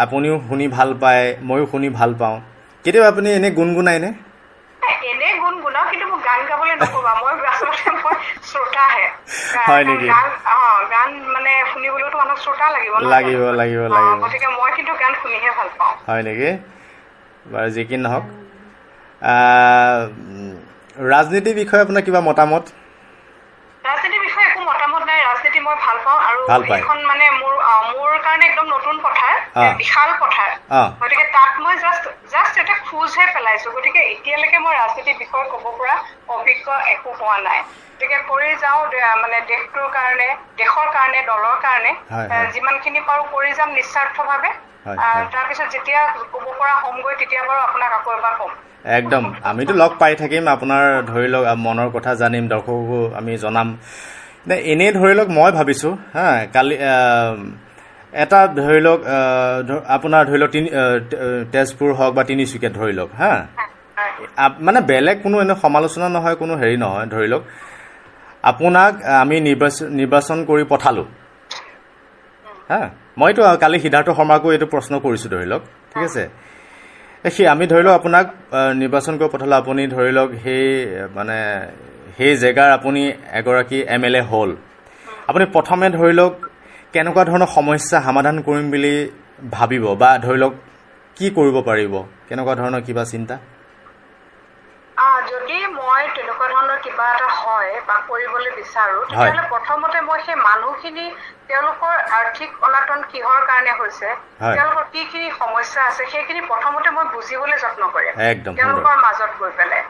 [SPEAKER 2] আপুনিও শুনি ভাল পায় ময়ো শুনি ভাল পাওঁ কেতিয়াবা আপুনি এনেই গুণগুণাইনে
[SPEAKER 4] এনে গুণ গুণাও কিন্তু মোক গান গাবলৈ নকবা মই আচলতে মই শ্ৰোতাহে
[SPEAKER 2] হয় নেকি?
[SPEAKER 4] গান অ গান মানে শুনিবলৈতো মানুহক শ্ৰোতা লাগিব
[SPEAKER 2] লাগিব? লাগিব,
[SPEAKER 4] অ,
[SPEAKER 2] লাগিব।
[SPEAKER 4] গতিকে মই কিন্তু গান শুনিহে ভাল পাওঁ
[SPEAKER 2] হয় নেকি বাৰু যি কি নহওক ৰাজনীতিৰ বিষয়ে আপোনাৰ কিবা মতামত
[SPEAKER 4] ৰাজনীতিৰ বিষয়ে একো মতামত নাই ৰাজনীতি মই ভাল
[SPEAKER 2] পায়।
[SPEAKER 4] এইখন মানে মোৰ মোৰ কাৰণে একদম নতুন পথাৰ। বিশাল পথাৰ। গতিকে তাত মই জাষ্ট জাষ্ট এটা খোজহে পেলাইছো গতিকে এতিয়ালৈকে মই ৰাজনীতিৰ বিষয়ে ক'ব পৰা অভিজ্ঞ একো হোৱা নাই গতিকে কৰি যাওঁ মানে দেশটোৰ কাৰণে দেশৰ কাৰণে দলৰ কাৰণে। যিমানখিনি পাৰো কৰি যাম নিস্বাৰ্থভাৱে। তাৰপিছত যেতিয়া ক'ব পৰা হ'মগৈ তেতিয়া বাৰু আপোনাক আকৌ এবাৰ ক'ম
[SPEAKER 2] একদম আমিতো লগ পাই থাকিম আপোনাৰ ধৰি লওক মনৰ কথা জানিম দৰ্শকো আমি জনাম এনেই ধৰি লওক মই ভাবিছোঁ হা কালি এটা ধৰি লওক আপোনাৰ ধৰি লওক তেজপুৰ হওক বা তিনিচুকীয়াত ধৰি লওক হা। মানে বেলেগ কোনো এনে সমালোচনা নহয় কোনো হেৰি নহয় ধৰি লওক। আপোনাক আমি নিৰ্বাচন কৰি পঠালোঁ। হা মইতো কালি সিদ্ধাৰ্থ শৰ্মাকো এইটো প্ৰশ্ন কৰিছোঁ ধৰি লওক ঠিক আছে? সেই আমি ধৰি লওক আপোনাক নিৰ্বাচন কৰি পঠালোঁ আপুনি ধৰি লওক সেই মানে সেই জেগাৰ আপুনি এগৰাকী এম এল এ হ'ল। আপুনি প্ৰথমে ধৰি লওক কেনেকুৱা ধৰণৰ সমস্যা সমাধান কৰিম বুলি ভাবিব বা ধৰি লওক কি কৰিব পাৰিব? কেনেকুৱা ধৰণৰ কিবা চিন্তা?
[SPEAKER 4] যদি মই তেনেকুৱা ধৰণৰ কিবা এটা হয় বা কৰিবলৈ বিচাৰো। তেতিয়াহ'লে প্ৰথমতে মই সেই মানুহখিনি তেওঁলোকৰ আৰ্থিক অনাটন কিহৰ কাৰণে হৈছে। তেওঁলোকৰ কি খিনি সমস্যা আছে সেইখিনি প্ৰথমতে মই বুজিবলৈ যত্ন কৰিম। তেওঁলোকৰ মাজত গৈ পেলাই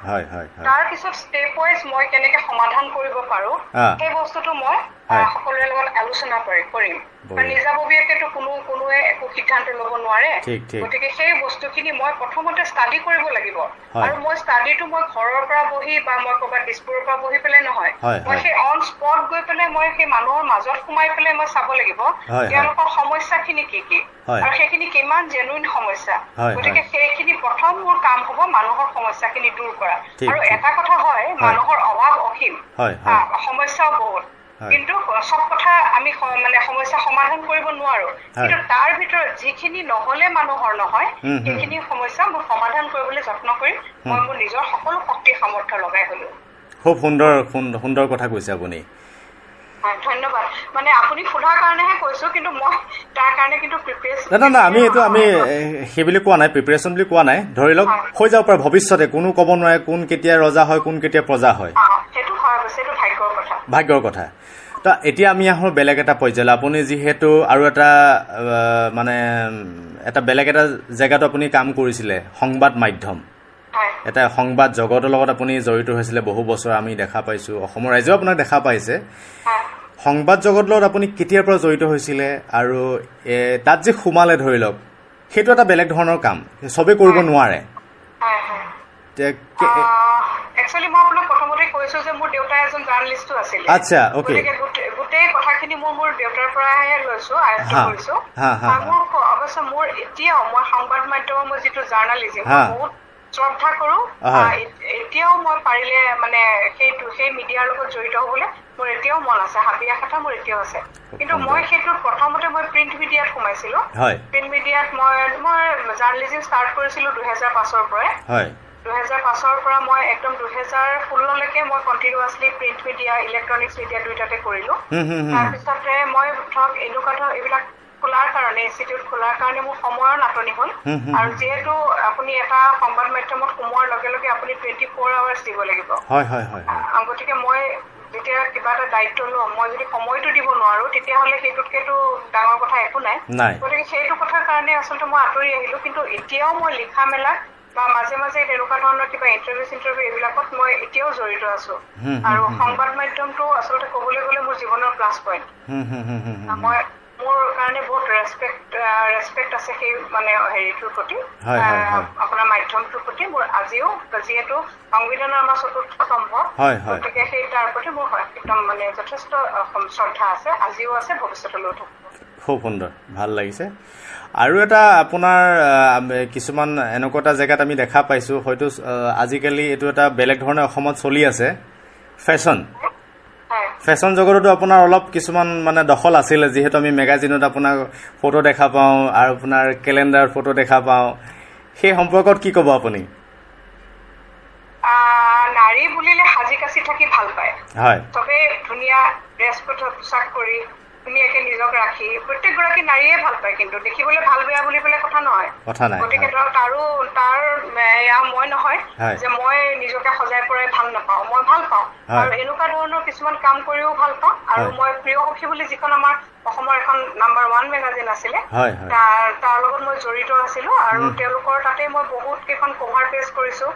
[SPEAKER 4] তাৰ পিছত ষ্টেপ ৱাইজ মই কেনেকে সমাধান কৰিব পাৰো। সেই বস্তুটো মই সকলোৰে লগত আলোচনা কৰি কৰিম নিজাববীয়াকেতো কোনো কোনোৱে একো সিদ্ধান্ত ল'ব নোৱাৰে। গতিকে সেই বস্তুখিনি মই প্ৰথমতে ষ্টাডি কৰিব লাগিব। আৰু মই ষ্টাডিটো মই ঘৰৰ পৰা বহি বা মই ক'ৰবাত দিছপুৰৰ পৰা বহি পেলাই নহয়
[SPEAKER 2] হয়,
[SPEAKER 4] মই। সেই অন স্পট গৈ পেলাই মই সেই মানুহৰ মাজত সোমাই পেলাই মই চাব লাগিব। তেওঁলোকৰ সমস্যাখিনি কি কি। আৰু সেইখিনি কিমান জেনুইন সমস্যা গতিকে। সেইখিনি প্ৰথম মোৰ কাম হ'ব মানুহৰ সমস্যাখিনি দূৰ কৰা আৰু। এটা কথা হয় মানুহৰ অভাৱ অসীম সমস্যাও বহুত। কিন্তু চব কথা আমি মানে সমস্যা সমাধান কৰিব নোৱাৰো। কিন্তু তাৰ ভিতৰত যিখিনি নহলে মানুহৰ নহয়। সেইখিনি সমস্যা মোৰ সমাধান কৰিবলৈ যত্ন কৰিম। মই মোৰ নিজৰ সকলো শক্তি সামৰ্থ্য লগাই হলো।
[SPEAKER 2] খুব সুন্দৰ সুন্দ- সুন্দৰ কথা কৈছে আপুনি।
[SPEAKER 4] হয়, ধন্যবাদ। মানে আপুনি সোধাৰ কাৰণেহে কৈছো কিন্তু মই তাৰ কাৰণে কিন্তু প্ৰিপেয়াৰ
[SPEAKER 2] নাই নাই নাই আমি এইটো আমি এ, সেই বুলি কোৱা নাই প্ৰিপেৰেশ্যন বুলি কোৱা নাই। ধৰি লওক হৈ যাব পাৰে ভৱিষ্যতে কোনো ক'ব নোৱাৰে কোন কেতিয়া ৰজা হয় কোন কেতিয়া প্ৰজা হয়।
[SPEAKER 4] ভাগ্যৰ কথা।
[SPEAKER 2] তো এতিয়া আমি আহোঁ বেলেগ এটা পৰ্যায়লৈ। আপুনি যিহেতু আৰু এটা মানে এটা বেলেগ এটা জেগাতো আপুনি কাম কৰিছিলে সংবাদ মাধ্যম। এটা সংবাদ জগতৰ লগত আপুনি জড়িত হৈছিলে বহু বছৰ আমি দেখা পাইছোঁ। অসমৰ ৰাইজেও আপোনাক দেখা পাইছে। সংবাদ জগতৰ লগত আপুনি কেতিয়াৰ পৰা জড়িত হৈছিলে আৰু তাত যে সোমালে ধৰি লওক সেইটো এটা বেলেগ ধৰণৰ কাম। চবেই কৰিব নোৱাৰে।
[SPEAKER 4] একচুৱেলি মই আপোনাক প্ৰথমতে কৈছো যে মোৰ দেউতা এজন জাৰ্ণালিষ্টো আছিলে।
[SPEAKER 2] আচ্ছা.
[SPEAKER 4] গতিকে গোটেই- কথাখিনি মোৰ মোৰ দেউতাৰ পৰাহে লৈছো আয়ত্ব কৰিছো। মোৰ ক- অৱশ্যে মোৰ এতিয়াও মই সংবাদ মাধ্যমৰ মোৰ যিটো জাৰ্ণালিজিম। বহুত শ্ৰদ্ধা কৰো। এতিয়াও মই পাৰিলে মানে সেইটো সেই মিডিয়াৰ লগত জড়িত হবলৈ মোৰ এতিয়াও মন আছে। হাবিয়া কথা মোৰ এতিয়াও আছে। কিন্তু। মই সেইটো প্ৰথমতে মই প্ৰিণ্ট মিডিয়াত সোমাইছিলো। প্ৰিণ্ট মিডিয়াত মই মই জাৰ্ণালিজিম ষ্টাৰ্ট কৰিছিলো দুহেজাৰ পাঁচৰ পৰাই। দুহেজাৰ পাঁচৰ পৰা মই একদম দুহেজাৰ ষোল্ললৈকে মই continuously print media electronics media দুইটাতে কৰিলো। তাৰপিছতে মই ধৰক এনেকুৱা ধৰক এইবিলাক খোলাৰ কাৰণে ইনষ্টিটিউট খোলাৰ কাৰণে মোৰ সময়ৰ নাটনি হ'ল। আৰু যিহেতু আপুনি এটা সংবাদ মাধ্যমত সোমোৱাৰ লগে লগে আপুনি টুৱেণ্টি ফ'ৰ আৱাৰ্ছ দিব লাগিব। গতিকে মই যেতিয়া কিবা এটা দায়িত্ব লওঁ মই যদি সময়টো দিব নোৱাৰো তেতিয়াহ'লে সেইটোতকেতো ডাঙৰ কথা একো নাই।
[SPEAKER 2] নাই।
[SPEAKER 4] গতিকে সেইটো কথাৰ কাৰণে আচলতে মই আঁতৰি আহিলো। কিন্তু এতিয়াও মই লিখা মেলা বা মাজে মাজে তেনেকুৱা ধৰণৰ কিবা ইণ্টাৰভিউ চিণ্টাৰভিউ এইবিলাকত মই এতিয়াও জড়িত আছো। আৰু সংবাদ মাধ্যমটো আচলতে ক'বলৈ গ'লে মোৰ জীৱনৰ প্লাছ পইণ্ট
[SPEAKER 2] হুম, হুম, হুম, হুম, হুম।
[SPEAKER 4] মই মোৰ কাৰণে বহুত ৰেচপেক্ট ৰেচপেক্ট আছে সেই মানে হেৰিটোৰ প্ৰতি। আপোনাৰ মাধ্যমটোৰ প্ৰতি। মোৰ আজিও যিহেতু সংবিধানৰ আমাৰ চতুৰ্থ স্তম্ভ
[SPEAKER 2] হয়, হয়।
[SPEAKER 4] গতিকে সেই তাৰ প্ৰতি মোৰ একদম মানে যথেষ্ট শ্ৰদ্ধা আছে আজিও আছে ভৱিষ্যতলৈও থাকিব।
[SPEAKER 2] খুব সুন্দৰ ভাল লাগিছে। আৰু এটা আপোনাৰ কিছুমান এনেকুৱা এটা জেগাত আমি দেখা পাইছোঁ হয়তো আজিকালি এইটো এটা বেলেগ ধৰণে অসমত চলি আছে ফেশ্বন। ফেশ্বন জগততো আপোনাৰ অলপ কিছুমান মানে দখল আছিলে যিহেতু আমি মেগাজিনত আপোনাৰ ফটো দেখা পাওঁ আৰু আপোনাৰ কেলেণ্ডাৰত ফটো দেখা পাওঁ। সেই সম্পৰ্কত কি ক'ব আপুনি?
[SPEAKER 4] নাৰী বুলিলে সাজি কাচি থাকি ভাল পায়।
[SPEAKER 2] হয়।
[SPEAKER 4] চবেই ধুনীয়া ড্ৰেছ কৰি ধুনীয়াকে নিজক ৰাখি প্ৰত্যেকগৰাকী নাৰীয়ে ভাল পায় কিন্তু দেখিবলৈ ভাল বেয়া বুলি পেলাই কথা নহয়
[SPEAKER 2] কথা নাই
[SPEAKER 4] গতিকে। ধৰক তাৰো তাৰ এয়া মই নহয়
[SPEAKER 2] হয়।
[SPEAKER 4] যে মই নিজকে সজাই পৰাই ভাল নাপাওঁ মই ভাল পাওঁ। আৰু এনেকুৱা ধৰণৰ কিছুমান কাম কৰিও ভাল পাওঁ আৰু। মই প্ৰিয় সখী বুলি যিখন আমাৰ অসমৰ এখন নাম্বাৰ ওৱান মেগাজিন আছিলে। তাৰ তাৰ লগত মই জড়িত আছিলো আৰু তেওঁলোকৰ তাতে মই বহুত কেইখন কভাৰ পেজ কৰিছো।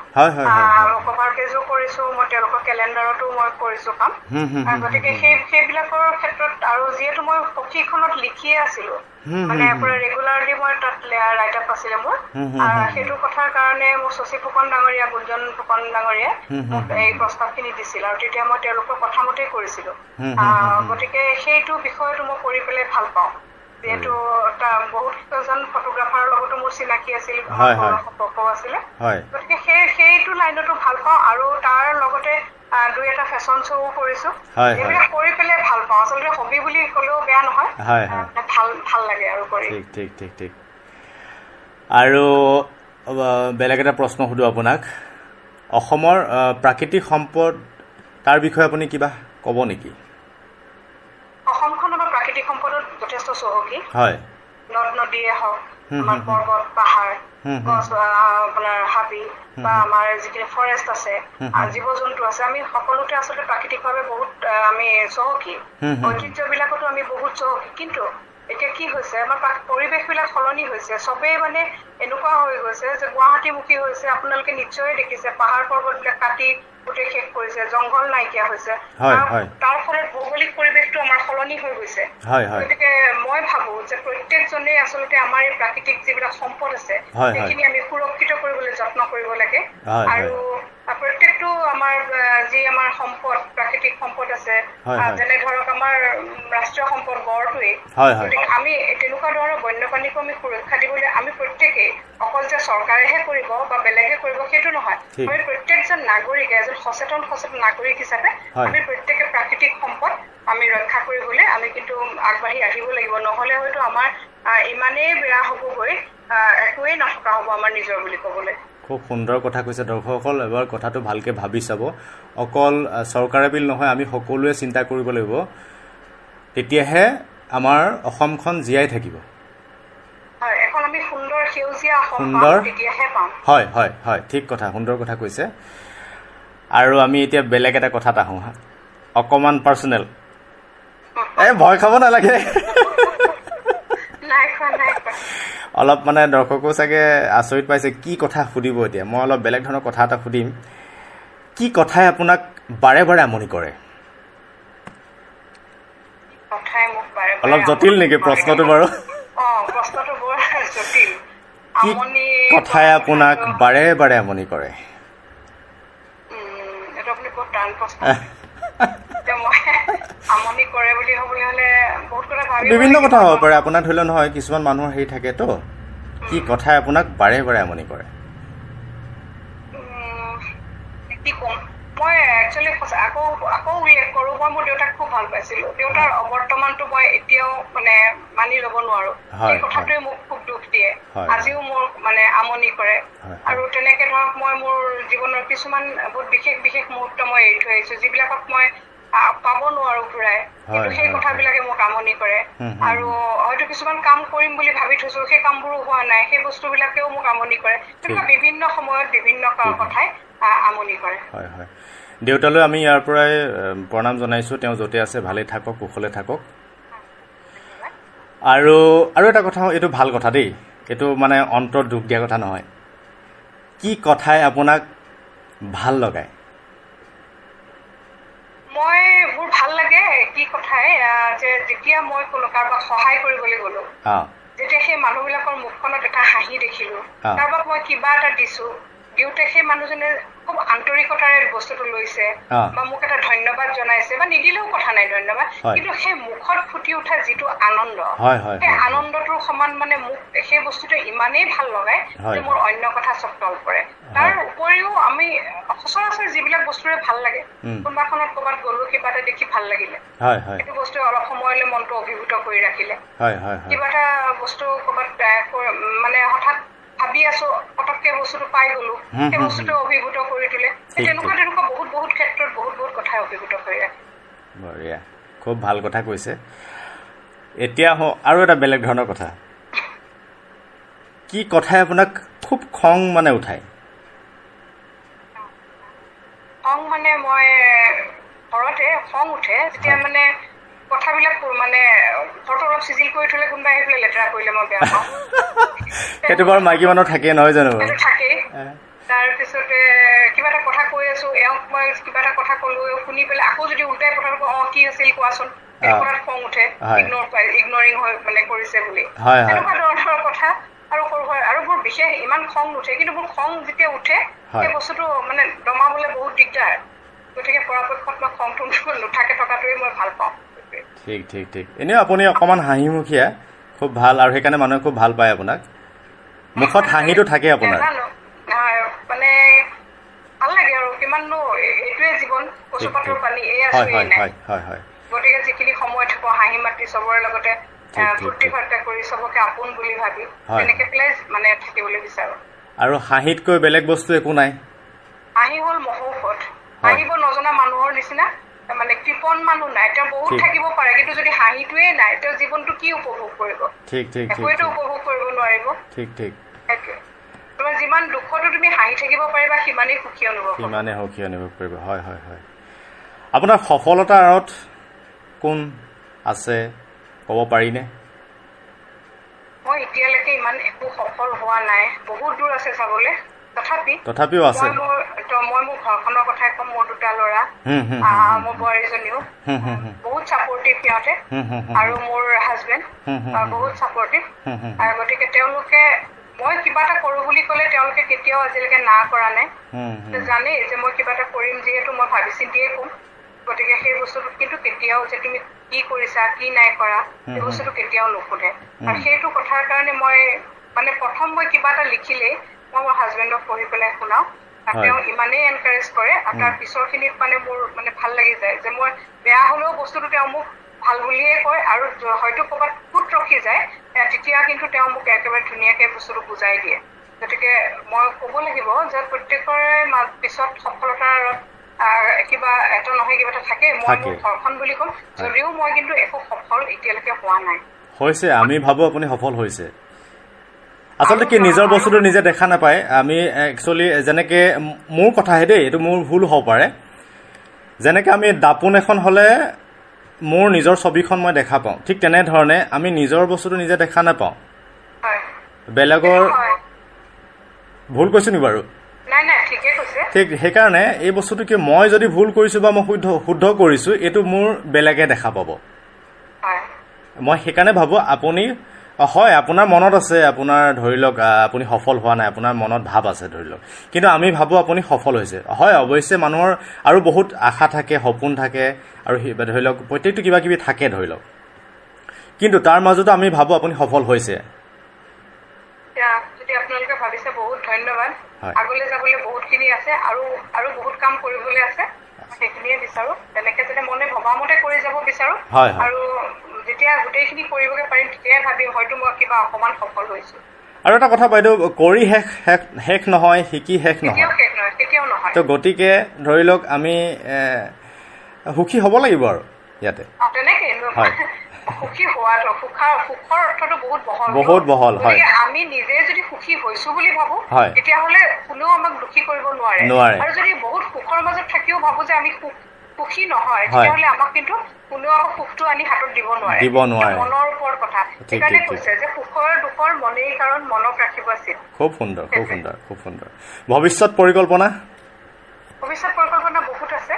[SPEAKER 4] কভাৰ পেজো কৰিছো মই তেওঁলোকৰ কেলেণ্ডাৰতো মই কৰিছো কাম। গতিকে সেই সেইবিলাকৰ ক্ষেত্ৰত আৰু যিহেতু মই সখীখনত লিখিয়ে আছিলো মানে পুৰা ৰেগুলাৰলি মই তাত ৰাইট আপ আছিলে মোৰ। সেইটো কথাৰ কাৰণে মোৰ শশী ফুকন ডাঙৰীয়া গুঞ্জন ফুকন ডাঙৰীয়াই মোক এই প্ৰস্তাৱখিনি দিছিল আৰু তেতিয়া মই তেওঁলোকৰ কথা মতেই কৰিছিলো। গতিকে সেইটো বিষয়টো মই কৰি পেলাই ভাল পাওঁ। যিহেতু বহুত কেইজন ফটোগ্ৰাফাৰৰ লগতো মোৰ চিনাকি আছিল। সম্পৰ্কও আছিলে। গতিকে সেই সেইটো লাইনতো ভাল পাওঁ আৰু তাৰ লগতে দুই এটা ফেশ্বন শ্ব'ও কৰিছো।
[SPEAKER 2] হয়, হয়।
[SPEAKER 4] এইবিলাক কৰি পেলাই ভাল পাওঁ। আচলতে হবি বুলি ক'লেও বেয়া নহয়।
[SPEAKER 2] হয়, হয়।
[SPEAKER 4] আহ, ভাল ভাল লাগে আৰু কৰি।
[SPEAKER 2] ঠিক ঠিক ঠিক ঠিক। আৰু আহ, বেলেগ এটা প্ৰশ্ন সুধোঁ আপোনাক। অসমৰ প্ৰাকৃতিক সম্পদ তাৰ বিষয়ে আপুনি কিবা ক'ব নেকি?
[SPEAKER 4] অসমখন আমাৰ প্ৰাকৃতিক সম্পদত যথেষ্ট চহকী।
[SPEAKER 2] হয়।
[SPEAKER 4] নদ নদীয়ে হওক আমাৰ পৰ্বত পাহাৰ। গছ আপোনাৰ হাবি বা আমাৰ যিখিনি ফৰেষ্ট আছে জীৱ জন্তু আছে আমি সকলোতে আচলতে প্ৰাকৃতিকভাৱে বহুত আমি চহকী। ঐতিহ্যবিলাকতো আমি বহুত চহকী। কিন্তু এতিয়া কি হৈছে আমাৰ পৰিৱেশবিলাক সলনি হৈছে। চবেই মানে এনেকুৱা হৈ গৈছে যে গুৱাহাটীমুখী হৈছে। আপোনালোকে নিশ্চয় দেখিছে পাহাৰ পৰ্বতবিলাক কাটি গোটেই শেষ কৰিছে জংঘল নাইকিয়া হৈছে তাৰ- ফলত ভৌগোলিক পৰিৱেশটো আমাৰ সলনি হৈ গৈছে গতিকে মই ভাবো যে প্ৰত্যেকজনেই আচলতে আমাৰ এই প্ৰাকৃতিক যিবিলাক সম্পদ আছে। সেইখিনি আমি সুৰক্ষিত কৰিবলৈ যত্ন কৰিব লাগে আৰু প্ৰত্যেকটো আমাৰ যি আমাৰ সম্পদ প্ৰাকৃতিক সম্পদ আছে। যেনে ধৰক আমাৰ ৰাষ্ট্ৰীয় সম্পদ গড়টোৱেই। গতিকে আমি তেনেকুৱা ধৰণৰ বন্যপ্ৰাণীকো আমি সুৰক্ষা দিবলৈ আমি প্ৰত্যেকেই অকল যে চৰকাৰেহে কৰিব বা বেলেগে কৰিব সেইটো নহয়। আমি প্ৰত্যেকজন নাগৰিকে এজন সচেতন সচেতন নাগৰিক হিচাপে। আমি প্ৰত্যেকে প্ৰাকৃতিক সম্পদ আমি ৰক্ষা কৰিবলৈ আমি কিন্তু আগবাঢ়ি আহিব লাগিব। নহলে হয়তো আমাৰ ইমানেই বেয়া হ'বগৈ একোৱেই নথকা হ'ব আমাৰ নিজৰ বুলি ক'বলৈ।
[SPEAKER 2] খুব সুন্দৰ কথা কৈছে দৰ্শকসকল। এবাৰ কথাটো ভালকৈ ভাবি চাব। অকল চৰকাৰে বুলি নহয় আমি সকলোৱে চিন্তা কৰিব লাগিব। তেতিয়াহে আমাৰ অসমখন জীয়াই থাকিব।
[SPEAKER 4] সুন্দৰ
[SPEAKER 2] হয় হয় হয় ঠিক কথা সুন্দৰ কথা কৈছে। আৰু আমি এতিয়া বেলেগ এটা কথাত আহোঁ হা। অকণমান পাৰ্চনেল এই ভয় খাব নালাগে। অলপ মানে দৰ্শকো চাগে আচৰিত পাইছে কি কথা সুধিব এতিয়া। মই অলপ বেলেগ ধৰণৰ কথা এটা সুধিম। কি কথাই আপোনাক বাৰে বাৰে আমনি কৰে? অলপ জটিল নেকি প্ৰশ্নটো। বাৰু? কি কথাই আপোনাক বাৰে বাৰে আমনি কৰে
[SPEAKER 4] উম, এইটো আপুনি বহুত টান প্ৰশ্ন এতিয়া মই আমনি কৰে বুলি হ'বলৈ হ'লে বহুত কথা ভাবিব
[SPEAKER 2] বিভিন্ন। কথা হ'ব পাৰে। আপোনাৰ ধৰি লওক নহয় কিছুমান মানুহৰ হেৰি থাকেতো কি কথাই আপোনাক বাৰে বাৰে আমনি কৰে।
[SPEAKER 4] উম, কি ক'ম? মই একচুৱেলি আকৌ আকৌ উল্লেখ কৰোঁ। মই মোৰ দেউতাক খুব ভাল পাইছিলোঁ। দেউতাৰ অৱৰ্তমানটো মই এতিয়াও মানে মানি ল'ব নোৱাৰোঁ। সেই কথাটোৱে মোক খুব দুখ দিয়ে আজিও মোৰ মানে আমনি কৰে। আৰু তেনেকে ধৰক মই মোৰ জীৱনৰ কিছুমান বহুত বিশেষ বিশেষ মুহূৰ্ত মই এৰি থৈ আহিছোঁ যিবিলাকক মই পাব নোৱাৰোঁ ঘূৰাই। কিন্তু সেই কথাবিলাকে মোক আমনি কৰে। আৰু হয়তো কিছুমান কাম কৰিম বুলি ভাবি থৈছো সেই কামবোৰো হোৱা নাই সেই বস্তুবিলাকেও মোক আমনি কৰে। তেনেকুৱা বিভিন্ন সময়ত বিভিন্ন কথাই আমনি কৰে।
[SPEAKER 2] হয় হয়। দেউতালৈ আমি ইয়াৰ পৰাই প্ৰণাম জনাইছোঁ। তেওঁ য'তে আছে ভালেই থাকক কুশলে থাকক। আৰু আৰু এটা কথা এইটো ভাল কথা দেই। এইটো মানে অন্তৰত দুখ দিয়া কথা নহয়। কি কথাই আপোনাক ভাল লগায়?
[SPEAKER 4] মই মোৰ ভাল লাগে কি কথাই যে যেতিয়া মই কোনো কাৰোবাক সহায় কৰিবলৈ গলো যেতিয়া সেই মানুহবিলাকৰ মুখখনত এটা হাঁহি দেখিলো। কাৰোবাক মই কিবা এটা দিছো দিওঁতে সেই মানুহজনে খুব আন্তৰিকতাৰে বস্তুটো লৈছে। বা মোক এটা ধন্যবাদ জনাইছে বা নিদিলেও কথা নাই ধন্যবাদ। কিন্তু সেই মুখত ফুটি উঠা যিটো আনন্দ সেই। আনন্দটোৰ সমান মানে মোক সেই বস্তুটো ইমানেই ভাল লগায়
[SPEAKER 2] হয়,
[SPEAKER 4] যে মোৰ অন্য কথা চব তল পৰে তাৰ উপৰিও আমি সচৰাচৰ যিবিলাক বস্তুৰে ভাল লাগে। কোনোবাখনত ক'ৰবাত গ'লো কিবা এটা দেখি ভাল লাগিলে সেইটো বস্তুৱে অলপ সময়লৈ মনটো অভিভূত কৰি ৰাখিলে কিবা এটা বস্তু ক'ৰবাত মানে হঠাৎ ভাবি আছো পটককে বস্তুটো পাই গলো। সেই বস্তুটো অভিভূত কৰি তোলে। তেনেকুৱা। তেনেকুৱা বহুত বহুত ক্ষেত্ৰত বহুত বহুত কথাই অভিভূত কৰি। ৰাখে
[SPEAKER 2] বঢ়িয়া। খুব ভাল কথা কৈছে। এতিয়া আৰু এটা বেলেগ ধৰণৰ কথা। কি কথাই আপোনাক খুব খং মানে উঠায়?
[SPEAKER 4] খং মানে মই ঘৰতে খং উঠে যেতিয়া। মানে কথাবিলাক মানে অলপ চিজিল কৰি থলে কোনোবাই পেলাই লেতেৰা কৰিলে মই বেয়া পাওঁ
[SPEAKER 2] সেইটো বাৰু মাইকী মানুহ থাকেই নহয় জানো
[SPEAKER 4] সেইটো থাকেই তাৰপিছতে কিবা এটা কথা কৈ আছো এওঁক মই কিবা এটা কথা কলো শুনি পেলাই আকৌ যদি উল্টাই কথাটো কওঁ অ কি আছিল কোৱাচোন। কথাত খং উঠে
[SPEAKER 2] হয়।
[SPEAKER 4] ইগনৰ হৈ মানে কৰিছে বুলি
[SPEAKER 2] হয়, হয়।
[SPEAKER 4] তেনেকুৱা ধৰণৰ কথা আৰু সৰু সুৰা আৰু বৰ বিশেষ ইমান খং নুঠে কিন্তু মোৰ খং যেতিয়া উঠে
[SPEAKER 2] হয়।
[SPEAKER 4] সেই বস্তুটো মানে দমাবলৈ বহুত দিগদাৰ গতিকে পৰাপক্ষত মই খংটো নুঠাকে থকাটোৱে মই ভাল পাওঁ
[SPEAKER 2] ঠিক ঠিক ঠিক। এনেও আপুনি অকণমান হাঁহিমুখীয়া খুব ভাল আৰু সেইকাৰণে মানুহে খুব ভাল পায় আপোনাক। মুখত হাঁহিটো থাকে আপোনাৰ।
[SPEAKER 4] নাজানো নহয়, মানে ভাল লাগে আৰু কিমাননো এ- এইটোৱে জীৱন
[SPEAKER 2] ঠিক
[SPEAKER 4] কচুপাতৰ
[SPEAKER 2] ঠিক
[SPEAKER 4] পানী এই
[SPEAKER 2] হয়
[SPEAKER 4] আছো
[SPEAKER 2] হয়
[SPEAKER 4] এই নাই
[SPEAKER 2] হয় হয় হয়।
[SPEAKER 4] গতিকে যিখিনি সময় থাকো হাঁহি মাতি চবৰে লগতে
[SPEAKER 2] ঠিক,
[SPEAKER 4] আহ,
[SPEAKER 2] ঠিক,
[SPEAKER 4] ফূৰ্তি
[SPEAKER 2] ঠিক।
[SPEAKER 4] ফাৰ্তা কৰি চবকে আপোন বুলি ভাবি
[SPEAKER 2] হয়।
[SPEAKER 4] তেনেকে পেলাই মানে থাকিবলৈ বিচাৰো।
[SPEAKER 2] আৰু হাঁহিতকৈ বেলেগ বস্তু একো নাই।
[SPEAKER 4] হাঁহি হ'ল মহৌষধ। হাঁহিব নজনা মানুহৰ নিচিনা মানে কৃপণ মানুহ নাই তেওঁ বহুত। থাকিব পাৰে কিন্তু যদি হাঁহিটোৱে নাই তেওঁ জীৱনটো কি উপভোগ কৰিব?
[SPEAKER 2] ঠিক ঠিক
[SPEAKER 4] একোৱেতো উপভোগ কৰিব নোৱাৰিব।
[SPEAKER 2] ঠিক ঠিক।
[SPEAKER 4] তোমাৰ যিমান দুখতো তুমি হাঁহি থাকিব পাৰিবা সিমানেই সুখী অনুভৱ হ'ব।
[SPEAKER 2] সিমানে সুখী অনুভৱ কৰিব। হয় হয় হয়। আপোনাৰ সফলতাৰ আঁৰত কোন আছে ক'ব পাৰিনে?
[SPEAKER 4] মই এতিয়ালৈকে ইমান একো সফল হোৱা নাই। বহুত দূৰ আছে চাবলে। তথাপি?
[SPEAKER 2] তথাপিও আছে।
[SPEAKER 4] মই মোৰ ঘৰখনৰ কথাই ক'ম মোৰ দুটা ল'ৰা মোৰ বোৱাৰীজনীও। বহুত ছাপৰ্টিভ সিহঁতে। আৰু মোৰ হাজবেণ্ড বহুত ছাপৰ্টিভ
[SPEAKER 2] হুম।
[SPEAKER 4] আৰু গতিকে তেওঁলোকে মই কিবা এটা কৰোঁ বুলি ক'লে তেওঁলোকে কেতিয়াও আজিলৈকে না কৰা নাই। জানেই যে মই কিবা এটা কৰিম যিহেতু মই ভাবি চিন্তিয়ে ক'ম গতিকে সেই বস্তুটোত কিন্তু কেতিয়াও যে তুমি কি কৰিছা কি নাই কৰা সেই বস্তুটো কেতিয়াও নুসুধে আৰু সেইটো কথাৰ কাৰণে মই মানে প্ৰথম মই কিবা এটা লিখিলেই মই মোৰ হাজবেণ্ডক পঢ়ি পেলাই শুনাওঁ। তেওঁ ইমানেই এনকাৰেজ কৰে আৰু তাৰ পিছৰখিনিত মানে মোৰ মানে ভাল লাগি যায় যে মই বেয়া হ'লেও বস্তুটো তেওঁ মোক ভাল বুলিয়ে কয় আৰু হয়তো ক'ৰবাত ফুট ৰখি যায় তেতিয়া কিন্তু তেওঁ মোক একেবাৰে ধুনীয়াকৈ বস্তুটো বুজাই দিয়ে। গতিকে মই ক'ব লাগিব যে প্ৰত্যেকৰে পিছত সফলতাৰ কিবা এটা নহয় কিবা এটা থাকে মই। মোৰ ঘৰখন বুলি ক'ম। যদিও মই কিন্তু একো সফল এতিয়ালৈকে হোৱা নাই।
[SPEAKER 2] হৈছে আমি ভাবোঁ আপুনি সফল হৈছে। আচলতে কি নিজৰ বস্তুটো নিজে দেখা নাপায়। আমি একচুৱেলি যেনেকে মোৰ কথাহে দেই এইটো মোৰ ভুল হ'ব পাৰে। যেনেকে আমি দাপোন এখন হ'লে মোৰ নিজৰ ছবিখন মই দেখা পাওঁ। ঠিক তেনেধৰণে আমি নিজৰ বস্তুটো নিজে দেখা নাপাওঁ। বেলেগৰ ভুল কৈছোঁ নি বাৰু?
[SPEAKER 4] ঠিকে
[SPEAKER 2] সেইকাৰণে এই বস্তুটো কি মই যদি ভুল কৰিছোঁ বা মই শুদ্ধ শুদ্ধ কৰিছোঁ এইটো মোৰ বেলেগে দেখা পাব। মই সেইকাৰণে ভাবোঁ আপুনি অ, হয় আপোনাৰ মনত আছে আপোনাৰ ধৰি লওক আপুনি সফল হোৱা নাই আপোনাৰ মনত ভাৱ আছে ধৰি লওক। কিন্তু আমি ভাবোঁ আপুনি সফল হৈছে। হয় অৱশ্যে মানুহৰ আৰু বহুত আশা থাকে সপোন থাকে আৰু ধৰি লওক প্ৰত্যেকটো কিবা কিবি থাকে ধৰি লওক। কিন্তু তাৰ মাজতো আমি ভাবোঁ আপুনি সফল হৈছে।
[SPEAKER 4] এতিয়া যদি আপোনালোকে ভাবিছে বহুত ধন্যবাদ।
[SPEAKER 2] হয়।
[SPEAKER 4] আগলৈ যাবলৈ বহুতখিনি আছে আৰু আৰু বহুত কাম কৰিবলৈ আছে। সেইখিনিয়ে বিচাৰো। তেনেকে যাতে মনে ভবা মতে কৰি যাব বিচাৰো।
[SPEAKER 2] হয়।
[SPEAKER 4] আৰু যেতিয়া গোটেইখিনি কৰিবগে পাৰিম তেতিয়াই ভাবিম হয়তো মই কিবা অকমান সফল হৈছো
[SPEAKER 2] আৰু এটা কথা বাইদেউ কৰি শেষ শেষ শেষ নহয় শিকি শেষ নহয় তো গতিকে ধৰি লওক আমি সুখী হ'ব লাগিব আৰু ইয়াতে
[SPEAKER 4] অ, তেনেকে
[SPEAKER 2] হয়।
[SPEAKER 4] সুখী হোৱাটো সুখৰ সুখৰ অৰ্থটো বহুত বহল
[SPEAKER 2] বহুত বহল, হয়।
[SPEAKER 4] আমি নিজে যদি সুখী হৈছো বুলি ভাবো
[SPEAKER 2] হয়।
[SPEAKER 4] তেতিয়াহ'লে কোনেও আমাক দুখী কৰিব নোৱাৰে
[SPEAKER 2] নোৱাৰে।
[SPEAKER 4] আৰু যদি বহুত সুখৰ মাজত থাকিও ভাবো যে আমি সুখ সুখী নহয়।
[SPEAKER 2] হয়।
[SPEAKER 4] তেতিয়াহ'লে আমাক কিন্তু কোনেও সুখটো আনি হাতত দিব নোৱাৰে।
[SPEAKER 2] দিব নোৱাৰে।
[SPEAKER 4] মনৰ ওপৰত কথা। সেইকাৰণে। কৈছে যে সুখৰ দুখৰ মনেই কাৰণ মনক ৰাখিব আছিল।
[SPEAKER 2] খুব সুন্দৰ খুব সুন্দৰ খুব সুন্দৰ। ভৱিষ্যত পৰিকল্পনা?
[SPEAKER 4] ভৱিষ্যত পৰিকল্পনা বহুত আছে।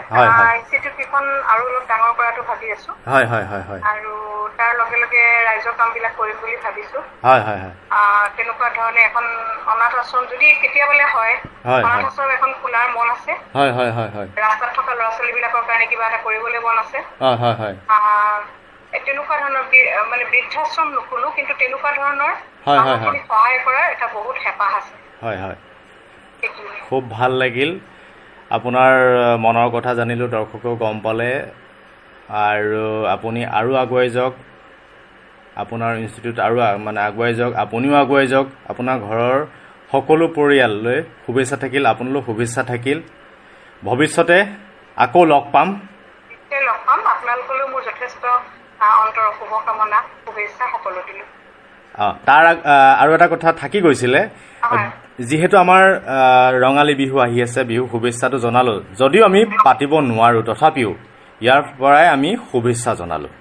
[SPEAKER 4] ইনষ্টিটিউট কেইখন আৰু অলপ ডাঙৰ কৰাটো ভাবি আছো।
[SPEAKER 2] হয় হয় হয় হয়।
[SPEAKER 4] আৰু তাৰ লগে লগে ৰাইজৰ কামবিলাক কৰিম বুলি ভাবিছো।
[SPEAKER 2] হয় হয় হয়।
[SPEAKER 4] আহ, তেনেকুৱা ধৰণে এখন অনাথ আশ্ৰম যদি কেতিয়াবালে হয় অনাথ। আশ্ৰম এখন খোলাৰ মন আছে।
[SPEAKER 2] হয় হয় হয় হয়।
[SPEAKER 4] ৰাস্তাত থকা ল'ৰা ছোৱালীবিলাকৰ কাৰণে কিবা এটা কৰিবলৈ মন আছে।
[SPEAKER 2] হয় হয় হয়।
[SPEAKER 4] আহ, এই তেনেকুৱা ধৰণৰ মানে বৃদ্ধাশ্ৰম নুখোলো কিন্তু তেনেকুৱা ধৰণৰ সহায় কৰাৰ এটা বহুত হেঁপাহ আছে।
[SPEAKER 2] হয় হয়।
[SPEAKER 4] সেইখিনিয়ে।
[SPEAKER 2] খুব ভাল লাগিল। আপোনাৰ মনৰ কথা জানিলোঁ দৰ্শকেও গম পালে। আৰু আপুনি আৰু আগুৱাই যাওক। আপোনাৰ ইনষ্টিটিউট আৰু মানে আগুৱাই যাওক আপুনিও আগুৱাই যাওক। আপোনাৰ ঘৰৰ সকলো পৰিয়াললৈ শুভেচ্ছা থাকিল আপোনালৈ শুভেচ্ছা থাকিল। ভৱিষ্যতে আকৌ লগ পাম।
[SPEAKER 4] নিশ্চয় লগ পাম। আপোনালোকলৈও মোৰ যথেষ্ট আহ, অন্তৰৰ শুভকামনা শুভেচ্ছা সকলো দিলোঁ।
[SPEAKER 2] অঁ, তাৰ আৰু এটা কথা থাকি গৈছিলে। যিহেতু আমাৰ ৰঙালী বিহু আহি আছে বিহু শুভেচ্ছাটো জনালোঁ যদিও আমি পাতিব নোৱাৰোঁ তথাপিও ইয়াৰ পৰাই আমি শুভেচ্ছা জনালোঁ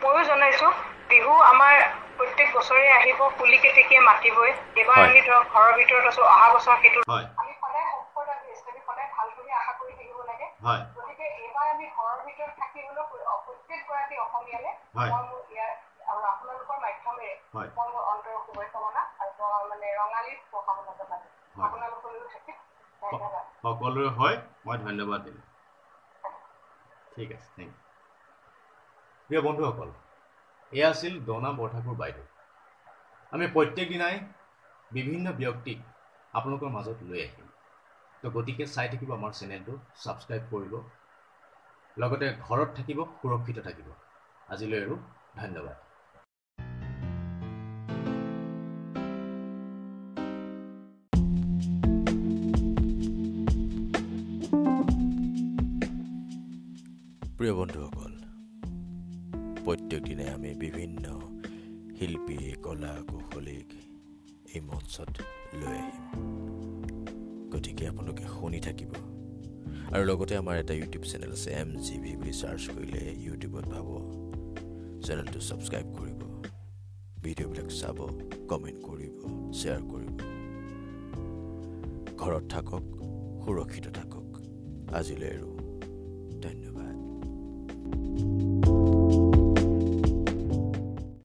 [SPEAKER 4] ময়ো জনাইছো বিহু আমাৰ প্ৰত্যেক বছৰে আহিব কুলি কেতেকীয়ে মাতিবই এইবাৰ
[SPEAKER 2] হয়।
[SPEAKER 4] আমি ধৰক ঘৰৰ ভিতৰত আছো অহা বছৰ সেইটো
[SPEAKER 3] হয়
[SPEAKER 4] আমি সদায় সম্পদ আমি আমি সদায় ভাল বুলি আশা কৰি থাকিব লাগে
[SPEAKER 3] হয়
[SPEAKER 4] গতিকে এইবাৰ আমি ঘৰৰ ভিতৰত থাকি হলেও প্ৰ- প্ৰত্যেকগৰাকী অসমীয়ালে
[SPEAKER 3] হয়।
[SPEAKER 4] মই মোৰ ইয়াৰ আৰু আপোনালোকৰ মাধ্যমেৰে। মই মোৰ অন্তৰৰ শুভকামনা মানে ৰঙালীৰ শুভকামনা জনালো
[SPEAKER 3] হয়।
[SPEAKER 4] আপোনালোকলৈও থাকিল ধন্যবাদ
[SPEAKER 3] সকলোৰে হয় মই ধন্যবাদ দিম ঠিক আছে থেংক ইউ। প্ৰিয় বন্ধুসকল এয়া আছিল ডনা বৰঠাকুৰ বাইদেউ। আমি প্ৰত্যেক দিনাই বিভিন্ন ব্যক্তিক আপোনালোকৰ মাজত লৈ আহিম। তো গতিকে চাই থাকিব আমাৰ চেনেলটো ছাবস্ক্ৰাইব কৰিব। লগতে ঘৰত থাকিব সুৰক্ষিত থাকিব। আজিলৈ আৰু ধন্যবাদ।
[SPEAKER 1] প্ৰিয় বন্ধুসকল প্ৰত্যেক দিনে আমি বিভিন্ন শিল্পী কলা কৌশলীক এই মঞ্চত লৈ আহিম। গতিকে আপোনালোকে শুনি থাকিব। আৰু লগতে আমাৰ এটা ইউটিউব চেনেল আছে এম জি ভি বুলি চাৰ্চ কৰিলে ইউটিউবত পাব। চেনেলটো ছাবস্ক্ৰাইব কৰিব। ভিডিঅ'বিলাক চাব কমেণ্ট কৰিব শ্বেয়াৰ কৰিব। ঘৰত থাকক সুৰক্ষিত থাকক। আজিলৈ আৰু ধন্যবাদ।